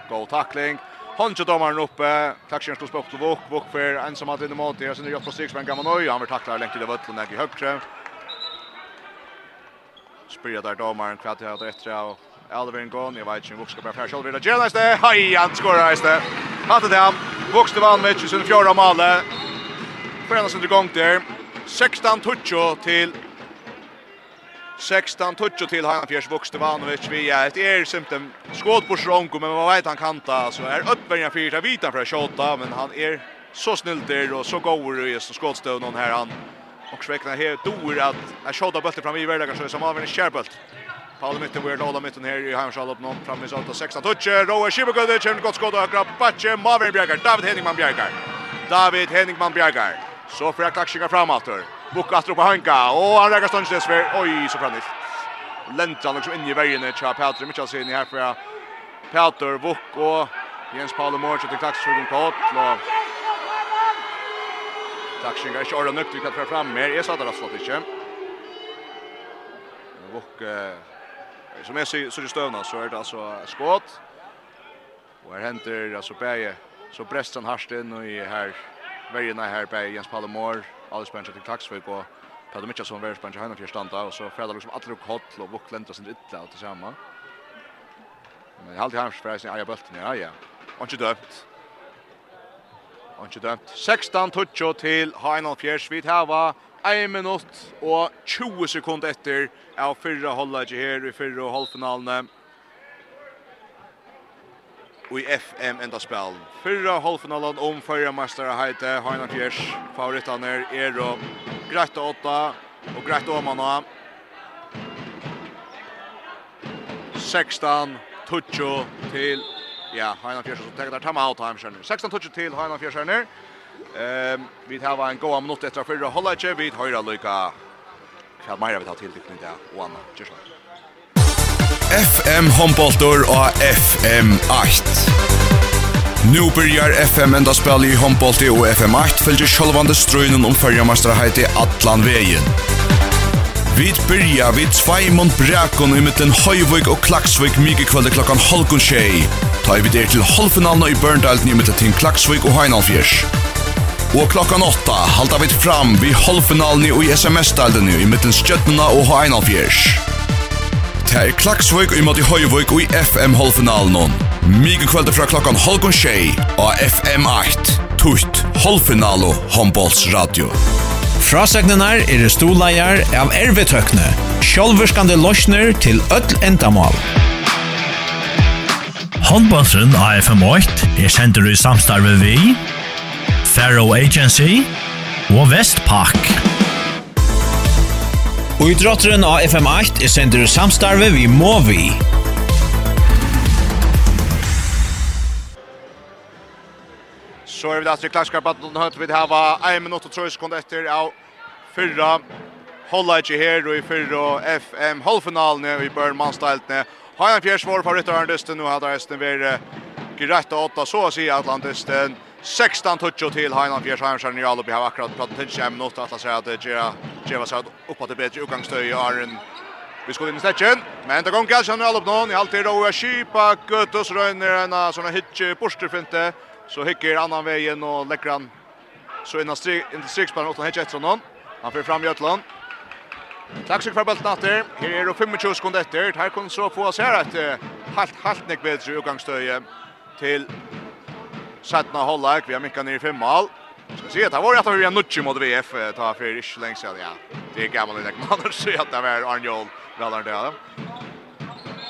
God tackling. Hancho domaren uppe, klaxen slås bort till Vok, Vok för ensam att inom åt, sen gör på stik som en men Gamanoi, han vill tackla länge till Vötlen i högre. Spyrir där domaren kvart här rätt tror jag. Alvin Gon, jag vet inte Vok ska bara färsha över det. Jens det, hej han skorar det. Hattet det han. Vok vann med 24 fjärde mål. Brännas under gång där. 16 toucho till 16 touch till Hannafjärs vuxte Vanovic via ett er symptom. Skåd på Sronko men man vet han kanta? Så är öppen för sig vita för att skjuta men han är så snill där och så går det så skottstöv någon här han. Och sväckna här dor att han skjuter bollen fram i världen kanske som av en skärbult Paul mitten vill hålla mitten här i Hamshall upp någon fram i sånt 16 touch. Roa Shibagovic en gott skott och Krapache Maverick Bjergar. David Henningman Bjergar. David Henningman Bjergar. Så får jag klackskinga framåt. Bucka att ropa Hanka. Och han räcker stånd för. Oj, så framåt. Lentan liksom in i vägen i Chap Pelter. Mitchell ser in här för Pelter, Buck och Jens Paul Morch till klackskinga på åt. Klackskinga är inte ordentligt nökt. Vi kan föra fram mer. Jag sa det rastlått inte. Buck... Som jag ser i stövna så är det alltså skåt. Och här händer alltså Bäge. Så Brestan harstin och i här verjarna her på Jens Palmor, Alice Bench til Klaksvik og Peter Mitchellson verjar Bench han fyrir standa og så fælla liksom allir koll og Buklenta sin ytla og til saman. Men jeg alltid hans for eisen Aja Bølten, ja, ja. Og ikke dømt. Og ikke dømt. 16 tutsjo til Heinald Fjers. Vi hava 1 minutt og 20 sekunder etter av fyrre holdet her i fyrre halvfinalene i FM enda spel. Fyrra halvfinalen om förra mästare heite Heinar Fjers. Favoritaner er og greit og åtta og greit og manna. 16 tutsjo til ja, Heinar Fjers som tar der tamma out time skjønner. 16 tutsjo til Heinar Fjers skjønner. Ehm vi tar en god minutt etter fyrra halvleik. Vi høyrer lykka. Kjell Meira vi ta til dykning der og Anna Kjørsland. FM Homboltor og FM 8. Nu byrjar FM enda spil i Hombolti og FM 8 fylgjer sjálvande strøynen om fyrjamastarheiti Atlan Vegin. Vi byrja vid Sveimund Brekon i mittlen Høyvøk og Klaksvík mykje kvölde klokkan halvgun tjei. Ta i vid til halvfinalen i Børndalten i mittlen til Klaksvøk og Heinalfjers. Og klokkan 8 halda vi fram við halvfinalen i SMS-dalten i mittlen Stjøtnena og Heinalfjers. Det er Klaksvøk i måte Høyvøk og i FM-halvfinalen. Mige kvelder fra klokkan halvgån tjei og FM8. Tutt, halvfinalo, håndbollsradio. Frasegnenar er stoleier av ervetøkne. Sjolverskande løsner til ødel endamål. Håndbollsrund av FM8 er sender i samstarve vi, Faro Agency og Vestpak. Vestpak. Og i drotteren av FM8 er sender samstarve vi må vi. Så er vi der til klarskarpat och høyt vi det her var 1 minutt og 3 sekunder etter av fyrra. förra ikke her og i fyrra FM halvfinalen i Burn Manstältne. Har en fjärs var för ryttaren dysten nu hade hästen varit grejt åtta så å si Atlantisten. 16 touch till Heinan Fjärsheim skär all Alubi har akkurat pratat till sig minut att säga att Gera Gera så opp at det bedre utgångsstöj i Arn. Vi skulle in i släcken, men det går kanske nu Alubi någon i halvtid och Shipa Gøtus røyner en sån här hitch borster så hikker annan vägen och lekker han så innan strik inte strikspelaren åt hitje etter noen. Han får fram Jötland. Tack så mycket för bollen åter. Här är det 25 sekunder etter. Här kan så få oss här att halvt helt nick bättre utgångsstöj till Sætna Hollaik, vi har mykka nere i femmal. Ska se, det var ju att vi har nutch mot VF, ta för ish längs sedan, ja. Det är gammal det, man har sett att det var Arnjol, väl där det.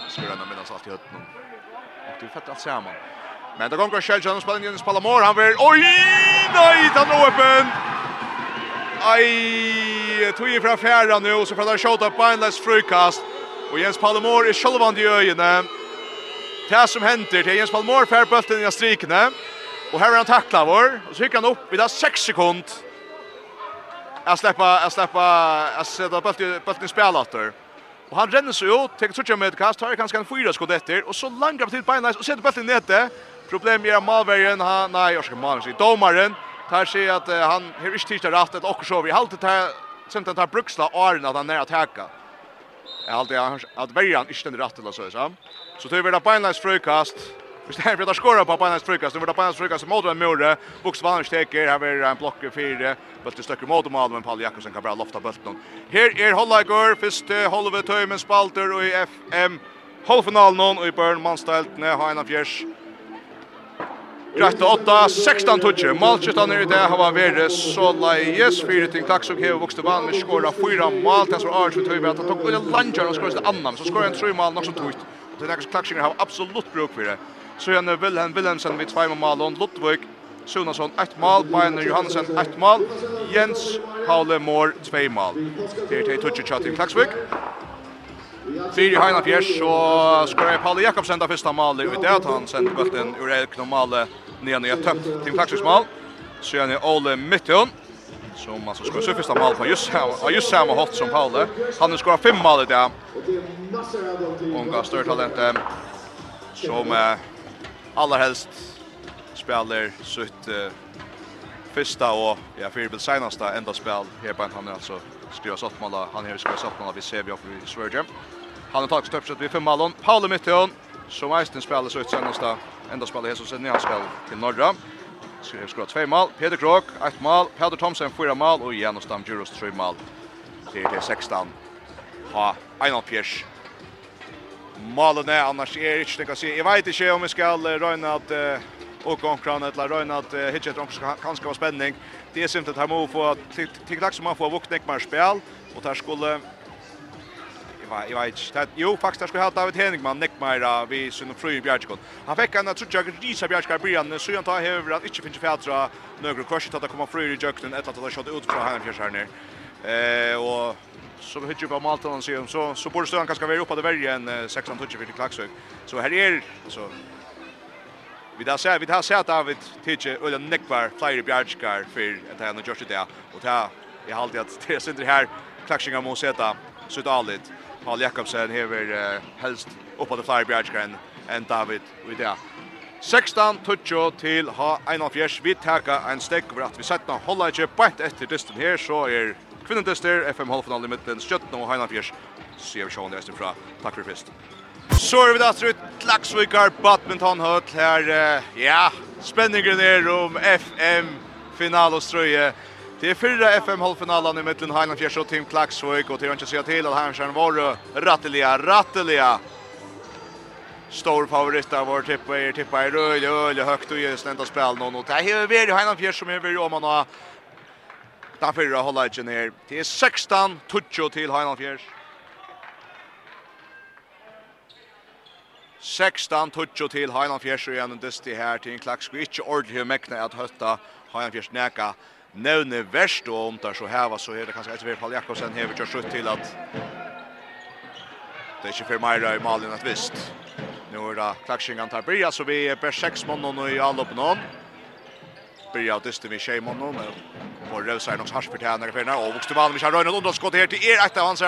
Skulle han minnas allt i hötten. Och det fattar sig man. Men det går själv Jonas spelar Jonas mål, han vill, oj, nej, han är öppen. Aj, tog ju från fjärran nu så får han skjuta på en läs frukast. Och Jens Palamor är självande i ögonen. Det som händer, det är Jens Palmor färdbulten i strikene. Och här är han tacklar vår. Och så gick han upp vid 6 sekund. Jag släppa, jag släppa, jag sätter bulten, bulten spelattor. Och han renner sig ut, tar trycka med ett kast, tar kanske en fyra skott efter. Och så langar på till Beinais och sätter bulten nete. Problem är Malbergen, han, nej, jag ska Malbergen, domaren. Tar sig att uh, han har inte tistat rätt ett och så vi halter tar sent tar bruksla att den är att hacka. Jag alltid att värjan inte rätt rattet så så. Så det blir det Beinais frukast. Och står här blir det skora på Panas frukast. frukas. Det var på hans frukas mot en mure. Boxvallen steker här är en block för det. Bulten stöcker mot mål men Paul Jakobsen kan bara lofta bulten. Här är Hollager först halva tömmen spalter och i FM halvfinalen och i Börn Manstelt när Hanna Fjärs. Rätt 16 touch. Malchestan är det har varit så lejes för ting tack så mycket vuxte vann med skora fyra mål så var Arch utöver att ta en luncher och skora ett annan så skora en tre mål också så. Det är några klaxingar har absolut bruk för det. Så gjerne Wilhelm Wilhelmsen vid tvei med Malon, Lodvig, Sunasson ett mål, Beiner Johansen ett mål, Jens Paule Mår 2 mål. Det er til Tutsi Tjatin Klaksvik. Fyri Heina Fjers, så skorar Paule Jakobsen da fyrsta mål i det at han sender bulten ur Erik Normale nian i et tømt til Klaksviks mål. Så gjerne Ole Mytton, som alltså ska se första mål på just här och just samma hårt som Paule. Han har skorat fem mål i det. Unga större talent som eh, allra helst spelar sitt uh, första och ja för senaste enda spel här på han alltså skriva åt mål han har skrivas åt mål vi ser vi upp i Sverige. Han har tagit stöpset vid fem mål. Paul Mitton som Einstein spelar ut senaste enda spel här som sen han ska till norra. Ska ha skott två mål. Peter Krok ett mål, Peter Thomsen fyra mål och Janos Stamjuros tre mål. Det är 16. Ha Einar Pierce malene, annars är det inte kan se. Jag vet inte om vi ska röna att och konkurrens eller röna att hitcha ett kan kanske var spänning. Det är simpelt han måste få till dags som man får vuxna mer spel och där skulle jag vet inte. Jo, faktiskt där skulle ha David Henningman neckmera vi sin fru Bjärgskott. Han fick en jag Risa Bjärgskar Brian så han tar över att inte finns fjädra några kors att komma fru i jökten ett att ha skott ut från här fjärs här ner. Eh och som hittar på Malta och så så så borde stöan kanske vara uppe på det värre än 16 touch för Klaxvik. Så här är så vi där ser vi där ser att David Tiche eller Nickvar flyger Bjärgård för att han har gjort det där och ta jag har alltid att det sitter det här Klaxingar måste sätta så dåligt. Paul Jakobsen hever helst upp på det player Bjarkar än David och där. 16 toucho til ha 1 av fjers. Vi taka en stekk over at vi setna holda ikkje bænt etter dysten her, så er Kvinnentester, FM halvfinalen i midten, Stjøtten og Heinafjers. Så gjør vi sjående resten fra. Takk for først. Så er vi da strutt Laksvikar badminton høll her. Ja, spenningen er om FM final og strøye. Det er fyra FM halvfinalen i mittlen Heiland Fjärs og Tim Klaxvik og til han ikke sier til at Heimskjern var rattelige, rattelige. Stor favorit av vår tippa er tippa er røy, røy, høyt og gjør stenda spel nå. Det er jo Heiland Fjärs som er vi om han har Den fyrra hålla inte ner. Det är 16 toucho till Heinald Fjärs. 16 toucho till Heinald Fjärs och igen dysti här till en klack skulle inte ordentligt mäkna att hötta Heinald Fjärs näka. Nevne verst og om der så här så är det kanske etter väl Paul Jakobsen hever kjørt slutt til till att det är ikke för Maira i Malin att visst. Nu er det klacksingan tar Bria, så vi är per 6 månader i allop någon. og dysti vi tjej månader och Rösar någon hasch förtjänar några fina och Vuxte Malmö har röna undan skott här till er ett av hans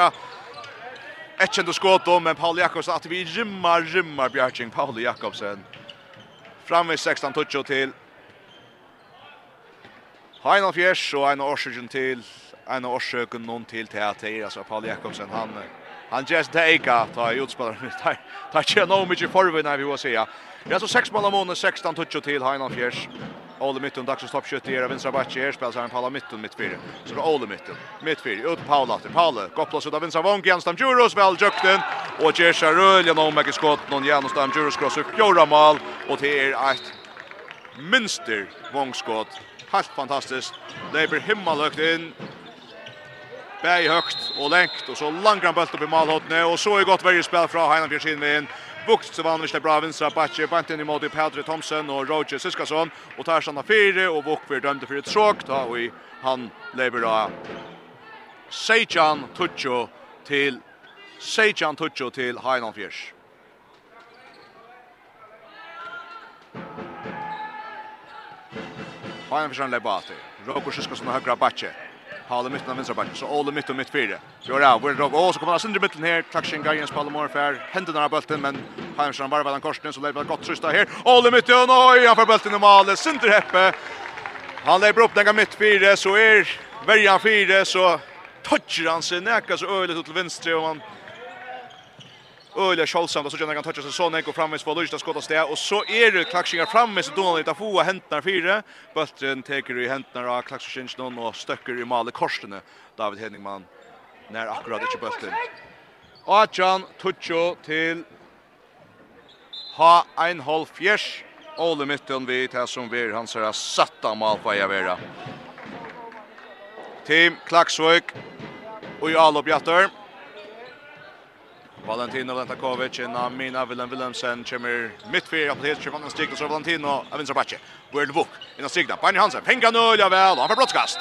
ett känt skott då men Paul Jakobsen att vi rymmar rymmar Bjärking Paul Jakobsen fram vid 16 touch till Heinolf Fjärs och en årsöken till en årsöken någon till till att det alltså Paul Jakobsen han han just teka ta utspelare med ta ta känner nog mycket förvånad vi vill säga. Det är så sex mål om 16 touch till Heinolf Fjärs. Ole Mytton dags att stoppskytte här av vänstra backen. Här spelar han Paula Mytton mitt fyra. Så går Ole Mytton mitt fyra ut Paula efter Paula. Kopplas ut av vänstra vång igen Stam Juros väl jukten och Jesha Röljan genom mycket skott någon igen Stam Juros cross upp Jora mål och det är ett minster vångskott. Helt fantastiskt. Det blir himmelhögt in. Bäi högt och längt och så långt bult upp i målhotne och så är gott varje spel från Heinan Björsin med Bukt så vann det bra vinstra bakke, bant inn i måte Pedre Thomson og Roger Siskason, og tar såna fyra og Bukt blir dömde for et tråk, då og han lever da Sejan Tucho til Sejan Tucho til Hainan Fjärs. Hainan Fjers han lever bare. Roger Siskason og høyre bakke. Paul i mitten av vänsterbacken. Så Ole mitt och mitt fyra. Gör det. Vill dra och så kommer han sönder mitten här. Traction Gajens Paul Morfär. Händer den här bulten men Heimström varvar den korsen så lever gott sista här. Ole mitt och oj han får bulten i mål. Sönder Heppe. Han lever upp den mitt fyra så är värjan fyra så touchar han sig näka så öligt till vänster och han öliga Charlesson då så kan han toucha sig så när går framvis på Lodge där skottas och så är det klaxingar framme så Donald tar få häntnar fyra bulten tar i häntnar av klaxingen någon och stöcker i målet korsene. David Henningman när akkurat inte bulten Achan toucho till ha en halv fjärs Ole mitten vid här som vi han ser satta mål på Javera Team Klaxvik och i Alo Valentino Lentakovic in Mina Willem Willemsen kommer mitt för på helt Stefan Stig så Valentino av vänstra backe. Word Book in av Stigna. Barney Hansen pengar nu ja väl. Han får brottskast.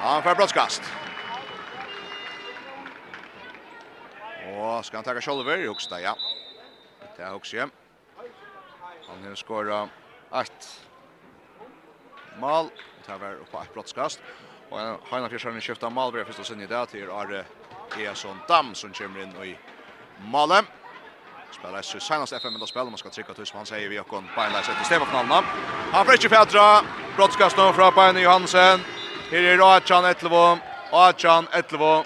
Han får brottskast. Og skal han ta shoulder i högsta ja. Det är också. Han har skåret ett mål. Det var uppe ett brottskast. Och han har fjärsan mål, vi har blir å sinne i det til Are Eason Dam som kommer inn i Malmö. Spelar så senast FM med spelar man ska trycka tills man säger vi och kon Beinleis efter Stefan Knallna. Han får inte Petra. Brottskast nu från Bein Johansen. Här är Rachan Etlevo. Rachan Etlevo.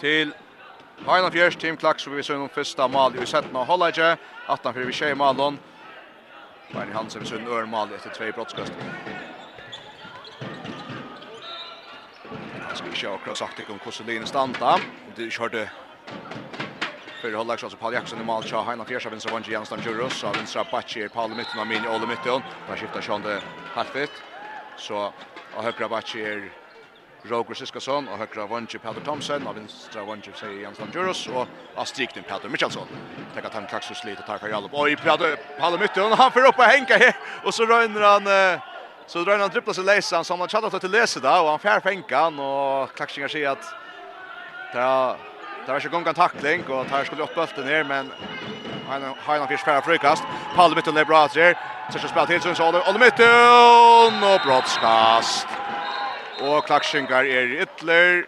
Till Heina Fjärs Team klack så vi ser någon första mål i sätten och hålla inte 18 för vi tjej Malon. Bein Johansen vi ser en örmal efter två brottskast. Jag ska ikke och sagt det om hvordan linjen standa. De kjørte för hålla också Paul Jackson i mål. så har han fjärde vänster vänster Jansson Juros av vänstra Bachi Paul i mitten av min Ole mitten. Där skiftar Sean det halvt. Så av högra Bachi Roger Siskason och högra vänster Peter Thompson och vänstra vänster säger Jens Juros och av strikten Peter Michelsson. Tänk att han kaxar lite och tackar Jalop. Oj Peter Paul i mitten han får upp och hänga här och så rör han Så drar han dribblar sig läsa som han chattar till läsa där och han fär fänkan och klaxingar sig att där det var ju gång en tackling och tar skulle upp bollen ner men han har nog fiskar frukast. Palme mitten där bra där. Så ska spela till Sunds så Olle mitten och brottskast. Och klaxingar är ytler.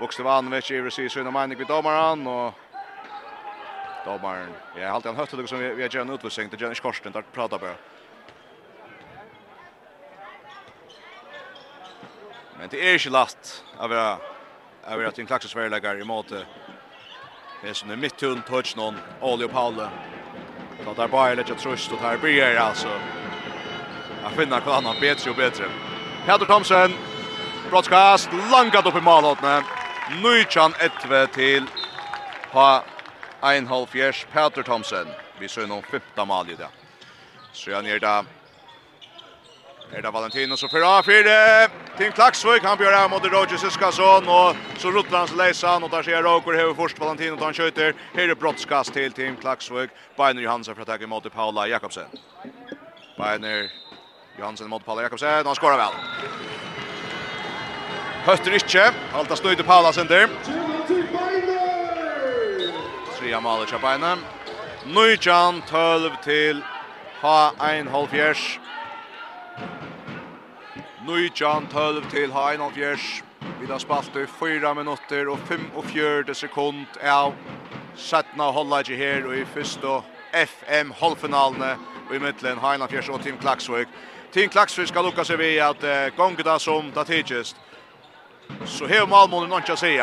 Vuxte vann med Chiver sig så när man gick domaren och domaren. Jag har alltid en det som vi har gjort utvisning till Janish Korsten där prata bara. Men det er ikke lätt av å av vet att en klaxer i måte. Det er som en mittun touch noen, Oli og Paule. Så där bare litt tröst och där blir bryr, altså. Jeg finner kvar annan bedre og bedre. Peter Thomsen. Broadcast langat upp i målåtne. Nuichan etve til till ha en halv Peter Thomsen. Vi ser noen femta mål i det. Så jag ner där Er det Valentino som fører av fire. Tim Klaksvøk, han bjør av mot Roger Siskasson, og så rutter han Rotlands leisan, og der ser Råker hever først Valentino, han kjøyter. Her er brottskast til Tim Klaksvøk. Beiner Johansen for å ta imot Paula Jakobsen. Beiner Johansen mot Paula Jakobsen, og han skårer vel. Høtter ikke, halta snøyde Paula sender. Tria maler kjøp Beiner. Nujjan 12 til H1 halvfjers. Nujjan 12 til Hain av Gjers. Vi har spalt i 4 minutter og 45 sekund av Sætna ikke her og i første FM halvfinalene og i midtelen Hain av Gjers og Team Klaksvøk. Team Klaksvøk skal lukka seg ved at uh, gongda som det tidligst. Så her Malmånen er ikke å si.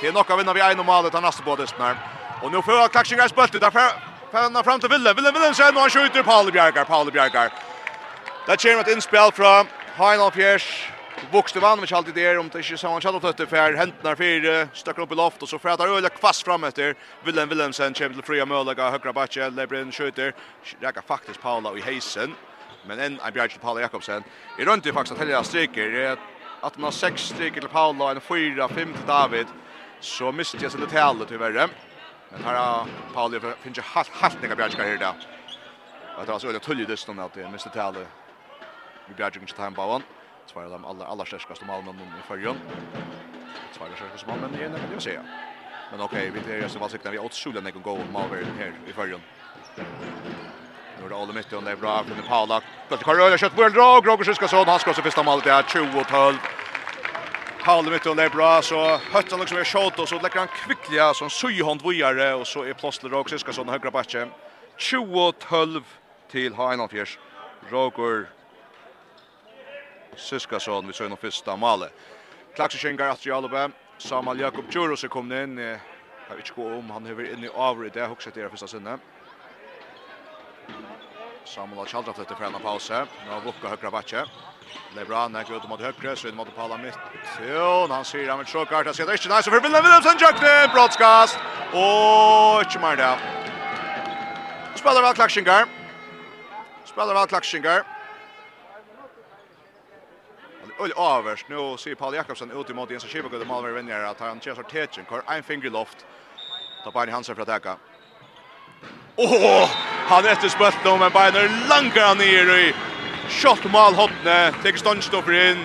Det er nok å vinne vi en og malet av neste bådisten her. Og nå får Klaksvøk er spøttet. Derfor får fram til Ville. Ville Ville sen och han skjuter Paul Bjärgar, Paul Bjärgar. Det kommer ett inspel från Heinolf Fjers, vuxte vann med alltid där om det inte så han chatta tøtte för häntnar fyra stöcker upp i loft och så frätar öle kvast fram efter Willem Willemsen kommer till fria möjliga högra backe Lebrin skjuter räcker faktiskt Paula i heisen men en I bjärg till Paula Jakobsen. I runt faktiskt att hela stryker. Att man har sex stryker till Paula en fyra fem till David. Så missar jag sig det talet tyvärr men här har Paula finns ju halt haltningar bjärg här idag att det var så öle tulligt just om att det missar talet i bjergjengsteimbauen. Tvær av de aller, aller størskaste malmennene i fyrrjøn. Tvær av de størskaste malmennene i ene, kan jeg si. Men ok, vi tar just i valgsikten, vi er åtsulig enn jeg kan gå om avverden her i fyrrjøn. Nu är det Ole Mytton, det är bra från Paula. Plötsligt kan röra kött på en drag, Roger Syskasson, han ska också första målet, det är 20-12. Paula Mytton, det är bra, så höttan liksom är tjåt och så lägger han kvickliga som syhånd vujare och så är plötsligt Roger Syskasson högra backen. 20-12 till Hainalfjärs. Roger Siskason vid Söjno första målet. Klaxerskingar att Jalobä. Samal Jakob Djuros är kommit in. Jag vet inte om han är inne i avrid. det, huxar till det första sinne. Samuel har kjaldraft etter for en pause. Nå har Vukka høyre bakke. Lebran er ut mot høyre, så inn mot Pala mitt. Jo, han sier han vil se kart. Han sier det ikke, nei, så for Willem Willemsen, Jøkne, brottskast. Og ikke mer det. Spiller vel Klakshingar. Spiller vel Klakshingar öl överst nu ser Paul Jakobsen ut mot Jens Schäfer och Malmö vinner att han kör sorteringen kör en finger loft. Ta på Hansen för att täcka. Åh! Han efter spött då men Bayern langar ner i shot mål hotne. Tek ståndstopper in.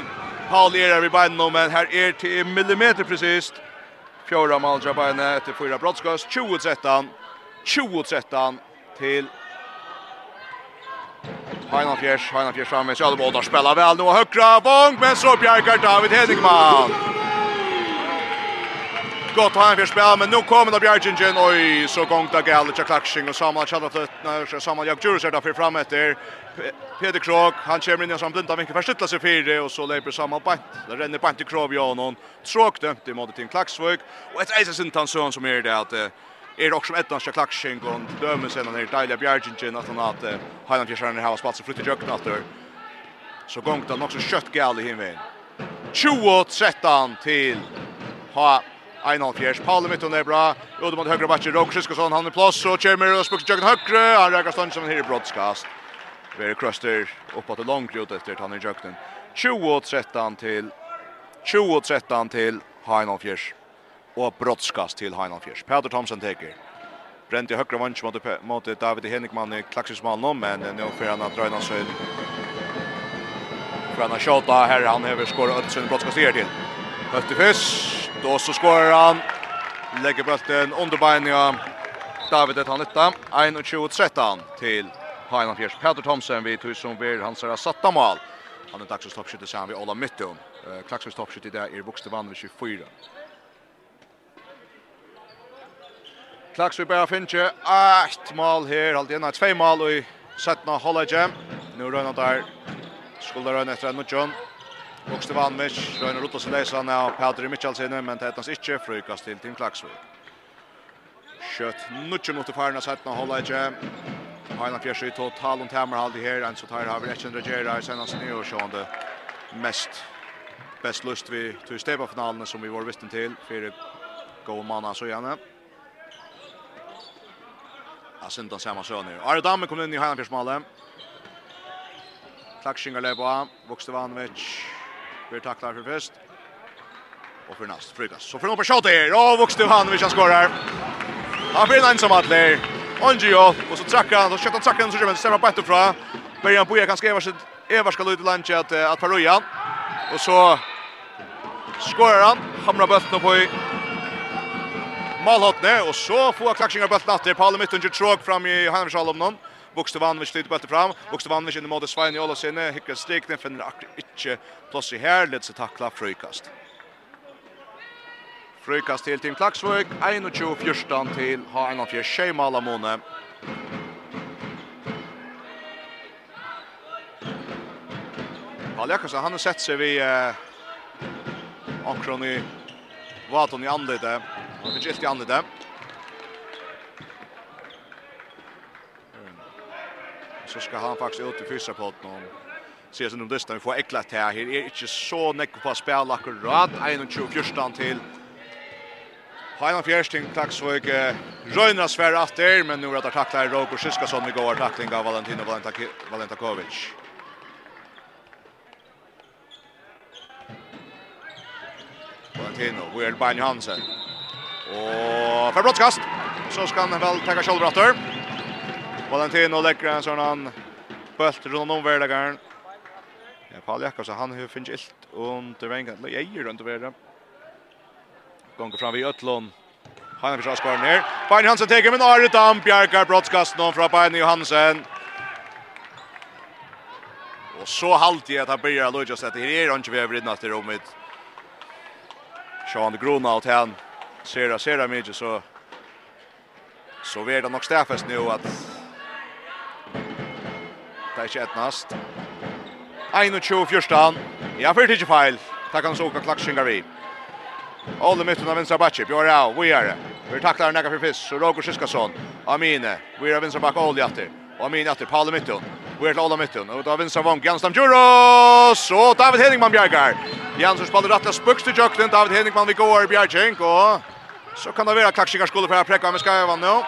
Paul är vid Bayern nu men här är till millimeter precis. Fjärde mål Bayern efter fyra brottskast 20-13. 20-13 till Heinan Fjers, Heina Fjärs framme, Sjöldebål där spelar väl nu och högra vång, men så bjärkar David Henningman. Gott Heina Fjärs spelar, men nu kommer det bjärkingen, oj, så gångt av till Klaxing och Samuel Tjallaflötner, Samuel Jagdjurus är därför fram efter Peter Krog, han kommer in som blinda vinkel förstytla sig fyra och så leper samma bant. Det renner bant i Krog ja, någon Tråk dömt i måttet till Klaxvög och ett ejsa sin som är det att är också ett annat klaxing och dömer sen när Dalia Bjergingen att han att Highland Fisherna har spats flytta jökna efter. Så gångt han också kött gal i himlen. 20 13 till ha Einhold Fjärs, Paul Mitton är bra. Udde mot högra backen, Roger Siskosson, han är plats och Kjermer och spukt jökna högre. Han räkar stånd som en i broadcast. Very Cruster uppåt och långt ut efter att han är jökna. 20 13 till 20 13 till Heinolf Fjärs og brottskast til Heinald Fjers. Peter Thomsen teker. Brent i högra vans mot, mot David Henrikman i klaxismannen, men nu får han att dröjna sig. För han har tjata här, han över skår sin brottskast ner till. Höttefys, då så skår han. Lägger bulten under benen David ett han nytta. 21-13 till Heinald Fjers. Peter Thomsen vid som Beer, hans har satta mål. Han är dags att stoppskytte sen vid Ola Mytton. Klaxvis toppskytte där i Vuxte vann vid 24. Klaksvig bara finner ett mål här, allt igen två mål i sättna Hollage. Nu rönnar där skulle rönna efter Nutjon. Och Stevanovic rönnar ut och så läser han av Petri Michelsen men det hettans inte frukast till Tim Klaksvig. Kött Nutjon mot Farna sättna Hollage. Hanna fjärse i total och tämmer halde här en så tar har vi 100 Gerard sen hans nya och sjönde mest bäst lust vi till stepa finalen som vi var vissten till för gå manna så gärna. Ja, synda samma söner. Arne Damme kom in i Heinafjärsmalle. Klakshingar leva, Vokstevanovic. Blir tacklar för först. Och för näst Frygas. Så får de på shot där. Ja, Vokstevanovic han skorar. Han blir en ensam atler. Ongio och så trackar han och skjuter trackar så kör men stämmer på ett Börjar Början på kan skriva sitt Eva ska ut i lunch att att Paruja. Och så skorar han. Hamrar bollen på i målhåttene, og så får klaksjinger bøtten atter. Mytten, Myttinger tråk fram i Heinrich Alomnon. Bokstevanovic styrt bøtten fram. Bokstevanovic in i måte Svein Jola sinne. Hikker strikne, finner akkurat ikke plass i her. Litt så takla frukast. Frukast til Team Klaksvøk. 21-14 til H1-4. Tjej Malamone. Paul Jakobsen, han har sett seg vid eh, omkron i vaton i anledet. Han fikk gilt i andre dem. Så skal han faktisk ut i fysa på den. Ser som de listan, vi får ekla til her. Her er ikke så nekko på å spille akkurat. 21-14 til Heinan Fjersting, Klaksvøk, Røyna Sverre atter, men nu er det takla i Roger Siskason i går takling av Valentino Valentakovic. Valentino, Weird Bain Hansen. Og for brottskast. Så skal han vel ta shoulder Valentino legger en sånn han bølt rundt om världen. Ja, Paul Jakobsen han har finnet ilt under vängen. Jag gör rundt över. Gånger fram vid Ötlund. Han har skår ner. Bein Hansen teker, men Arit Dam Bjarkar brottskast någon från Bein Johansen. Och så halt i att han börjar Lucas att det är inte vi har i natt i rummet. Sean Grunau till han ser det ser det mycket så så vet det nog stäffest nu att det är inte ett nast. 21 första. Ja, för det är fel. Tack han såg klackshingar vi. Alle mitten av vänstra backe, Björn Rao, vi är det. Vi tacklar Naga för fisk så Roger Siskason, Amine, vi är vänstra back Oljatter, Amine efter Palle mitten. Vi Och är alla mitten. da David Savon Jansson Juros. og David Henningman Bjergar. Jansson rett rätta spukst till Jökten. David Henningman vi går Bjergink og så kan det vara klaxingar skulle för präcka med ska nå. nu.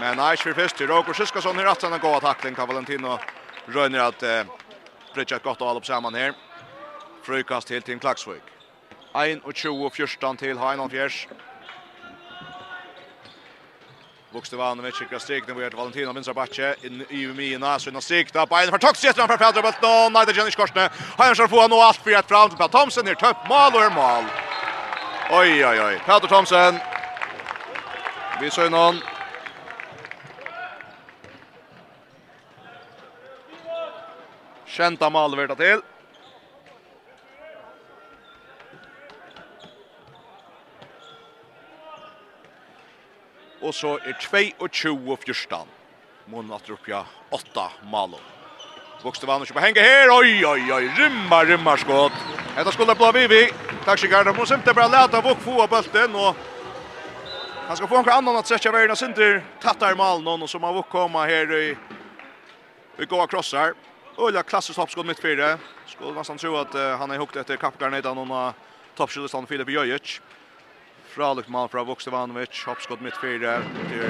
Men nej, för först till Roger Siskason her att han går takling av Valentino røyner at eh, Fritjett godt å och opp sammen her. Frukast til Team Klaksvik. 1 och 20 och 14 till Heinolf Fjärs. Vukstovanovic i Krastik, nu är det Valentina vinstra backe in i Mina, så innan sikta, Bayern för tack sätter han för Pedro Bulton, nej det Janisch Korsne, han ska få nå allt för ett fram till Thomson ner topp mål och mål. Oj oj oj, Pedro Thomson Vi så någon. Kjenta mål vart till. og så er 22-14. Månen at oppja 8 malo. Vokste vann og kjøper henge her, oi, oi, oi, rymmar, rymmar skott. Etta skulle blå Vivi, takk sig Garda, må simpelthen bare leta Vok få av bølten, og han skal få en annan at stretja verden, og sinter tattar malen, og så må Vok komme her i, i gåa krossar. Ulla klassisk toppskott mitt fyra. Skulle nästan tro att uh, han är hukt efter kappgarnetan och uh, av toppskjøttestand Filip Jøjic. Fralukt mål fra Vuksevanovic, hoppskott mitt fyra til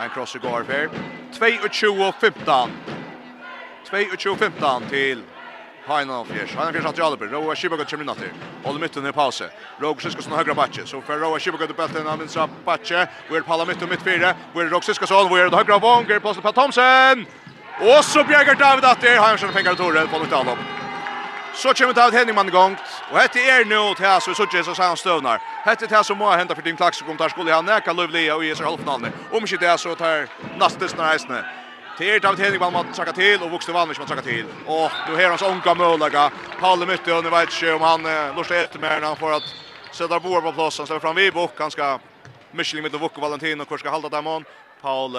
en cross i går här. 22-15. 22-15 till Hainan Fjers. Hainan Fjers att Jalper. Roa Shibagot kommer in att. Håller mitten i pausen. Roger Siskosson högra backe. Så för Roa Shibagot bulten av vänstra backe. Weir Palla mitt och mitt fyra. Weir Roger Siskosson. det högra vånger. Passen på Thomsen. Och så bjärgar David att det. har Fjärs fängar Torre. på till Alop. Så kommer David Henningman Henning man gång. Och detta är nu till här så så Jesus så han stövnar. Hette är det som må hända för din klax som tar skulle han näka Lovlia och Jesus halvfinalen. Om inte det så tar nästa snäsne. Det är David Henning man tacka till och vuxte vann som man til. till. Och nu hans onka möjliga. Palle mytte och nu vet inte om han lust mer med han får att sätta bor på platsen så fram vi bock han ska Michelin med Valentin Valentino kvar ska hålla där man. Paul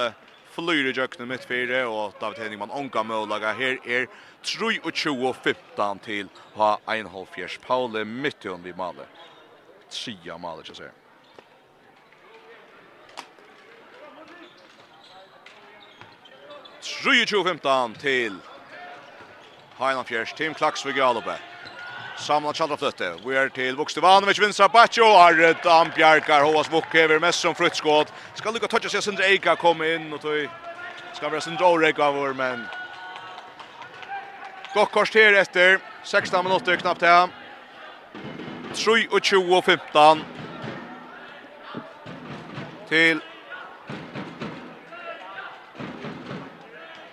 flyr i jøkne mitt fyra og David Henningman onka møllaga her er 23-15 til ha Einhold Fjers Paule Mittjøn vi Malle Tria maler, ikke sier. Tjue 15 til Heinan Fjers, Tim Klaksvig Alupe. Samla Chaldraflötte. Vi är till Vukstevanovic, Vinsra Baccio, Arret, Ambjarkar, Hovas Vokkever, mest som fruttskåd. Ska lukka toucha sig Sindre Eika komme in och tog... Ska være Sindre Orek av vår, men... Gott kors till efter. 16 minuter knappt här. 3 och 20 och 15. Till...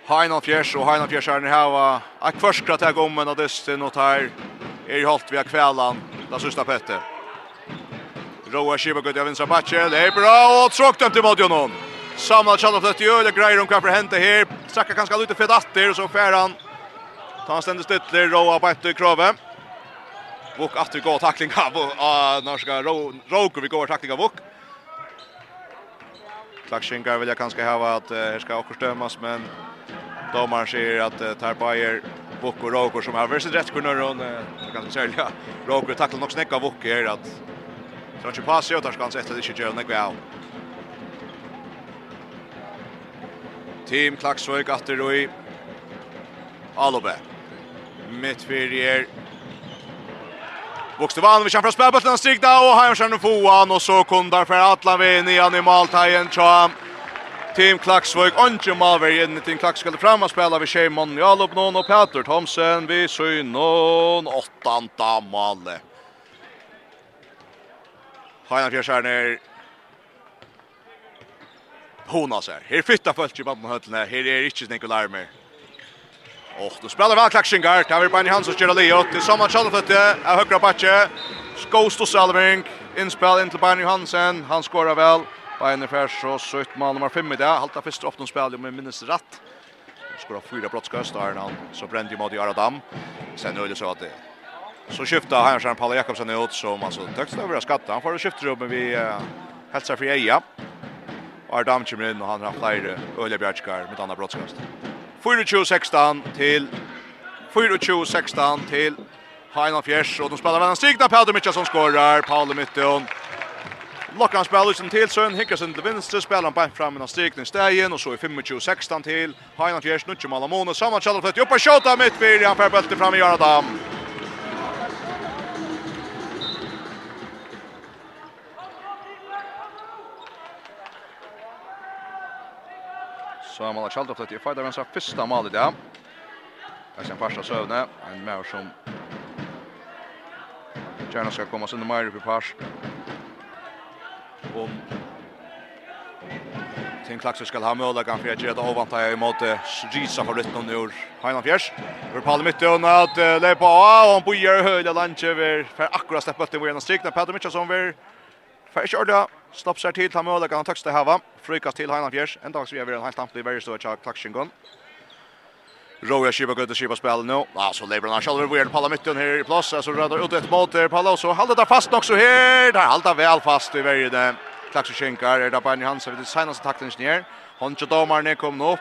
Heinan Fjers, och Heinan Fjärs är her, här. Akvarskrat här gommen och dess till något er i hållt via kvällan da sista Petter. Roa Shiba går till vänstra backen. Det er bra och tråk dem till Modjonon. Samuel Chalop det gör det greier om kanske händer här. Sacka ganska lite för datter och så fer han. Ta han ständer stytler, Roa på etter krave. Vok atter gå går tackling av och norska Roker vi går tackling av Vok. Klaxingar vill jag kanske ha att här ska också stömas men domaren säger att Tarbayer Bok och Roker som har varit rätt kunnar hon det kan sälja. Roker tacklar nog snäcka Bok här att så inte passa åt där ska han sätta det inte göra något väl. Team Klaxvik åter då i Alobe. Mitt fyrjer. Bokstavanovic har från spelbulten strikta och Hajmskärn får han och så kundar för Atlavin i animaltajen Cham. Team Klaxvøk, Onge Malver inn i Team Klaxvøk, eller og spiller vi Kjeimann, Jalup Nån og Peter Thomsen, vi synon, åttanda male. Heinar Fjerskjerner, Hona seg. Her fytta folk i banden. Her er ikke Nikol Armer. Och då spelar väl Klaxingar. Där vill Benny Hansson kör Leo till samma challenge av högra backe. Skåst och Salving. Inspel in till Benny Hansen. Han skorar väl. Bayern Färs så sökt mål nummer 5 i det. Halta först upp någon spel med minnes rätt. Skora fyra brottska östarna han så brände ju mot Aradam. Sen öle så att det Så skiftar han sen Paul Jakobsen ut som alltså högst över skatta. Han får skifta upp men vi uh, hälsar för Eja. Adam kommer in och han har flera öliga bjärskar med andra brottskast. 4-2-16 till 24-16 till Heinan Fjers. och de spelar vänner stigna Paul Mitchell som skorar. Paul Mitton Lockar han spelar ut till Sön Hickerson till vänster spelar han bara fram med strikning stegen och så i 25-16 till Heinrich Gers nu till Malamone samma challa för upp och skjuta mitt vid han får bulten fram i Göran Så har man har kallat upp det i fighter vänster første mål i dag. Det er sin første søvne, en mer som gärna ska komma sin mer upp i pars om Tim Klaxer skal ha möjligheten för att göra ett i emot Risa för rytten ur Heinan Fjärs. Över Palme mitten att lepa av och han bojar höjda Lanchever för akkurat släppa upp till en ena strik. När Petter Mitchelsson vill för att köra stopp sig till han möjligheten han tökste hava. Frykast till Heinan Fjärs. En dag så gör vi en helt tamplig värjestå av Klaxer Roja Shiba går ut Shiba spel nu. Ja, så lever han själv över palla mitten här i plats. Så röda ut ett mål till Palla så håller det fast också här. Där håller väl fast i varje Klaxo Klaxenkar är där på Hansen vid det senaste takten ner. Han Honcho domaren kom upp.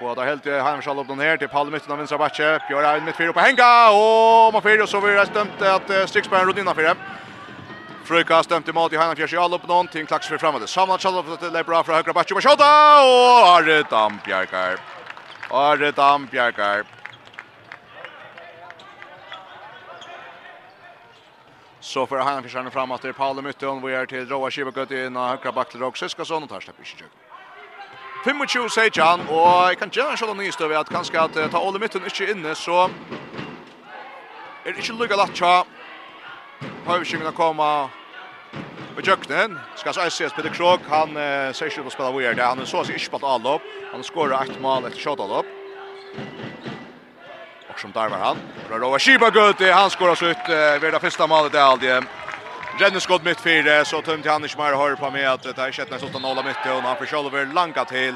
Och där helt han skall upp den här till Palme mitten av vänstra backe. Björn är mitt fyra på Henga och man fyra så vidare stämt att Strixberg runt innanför det. Fröka stämt i mål i Heinan Fjärs upp någon till klax för framåt. Samlat skall upp till Lebra från högra backe och skjuta och Arre Dampjarkar. Are Dampjarkar. Så för han försöker fram att det är Paul Mytton vi är till Roa Kivagöt i en högra back till Rock Siskason och tar släpp i kök. 25 säger Jan och jag kan göra så någon nystöv att kanske att ta Olle Mytton inte inne så är det inte lugga lätt tja. Har kommer Och Jöknen ska så ses Peter Krog han eh, ser sig att spela vidare där han så sig inte på allop. Han skorar ett mål efter shot allop. Och som där var han. Rova Shiba Gutti han skårar så ut eh, vid det första målet där aldrig. Renne skott mitt fyra så tömt han inte mer hör på med att det är 16-0 mitt och han försöker langa till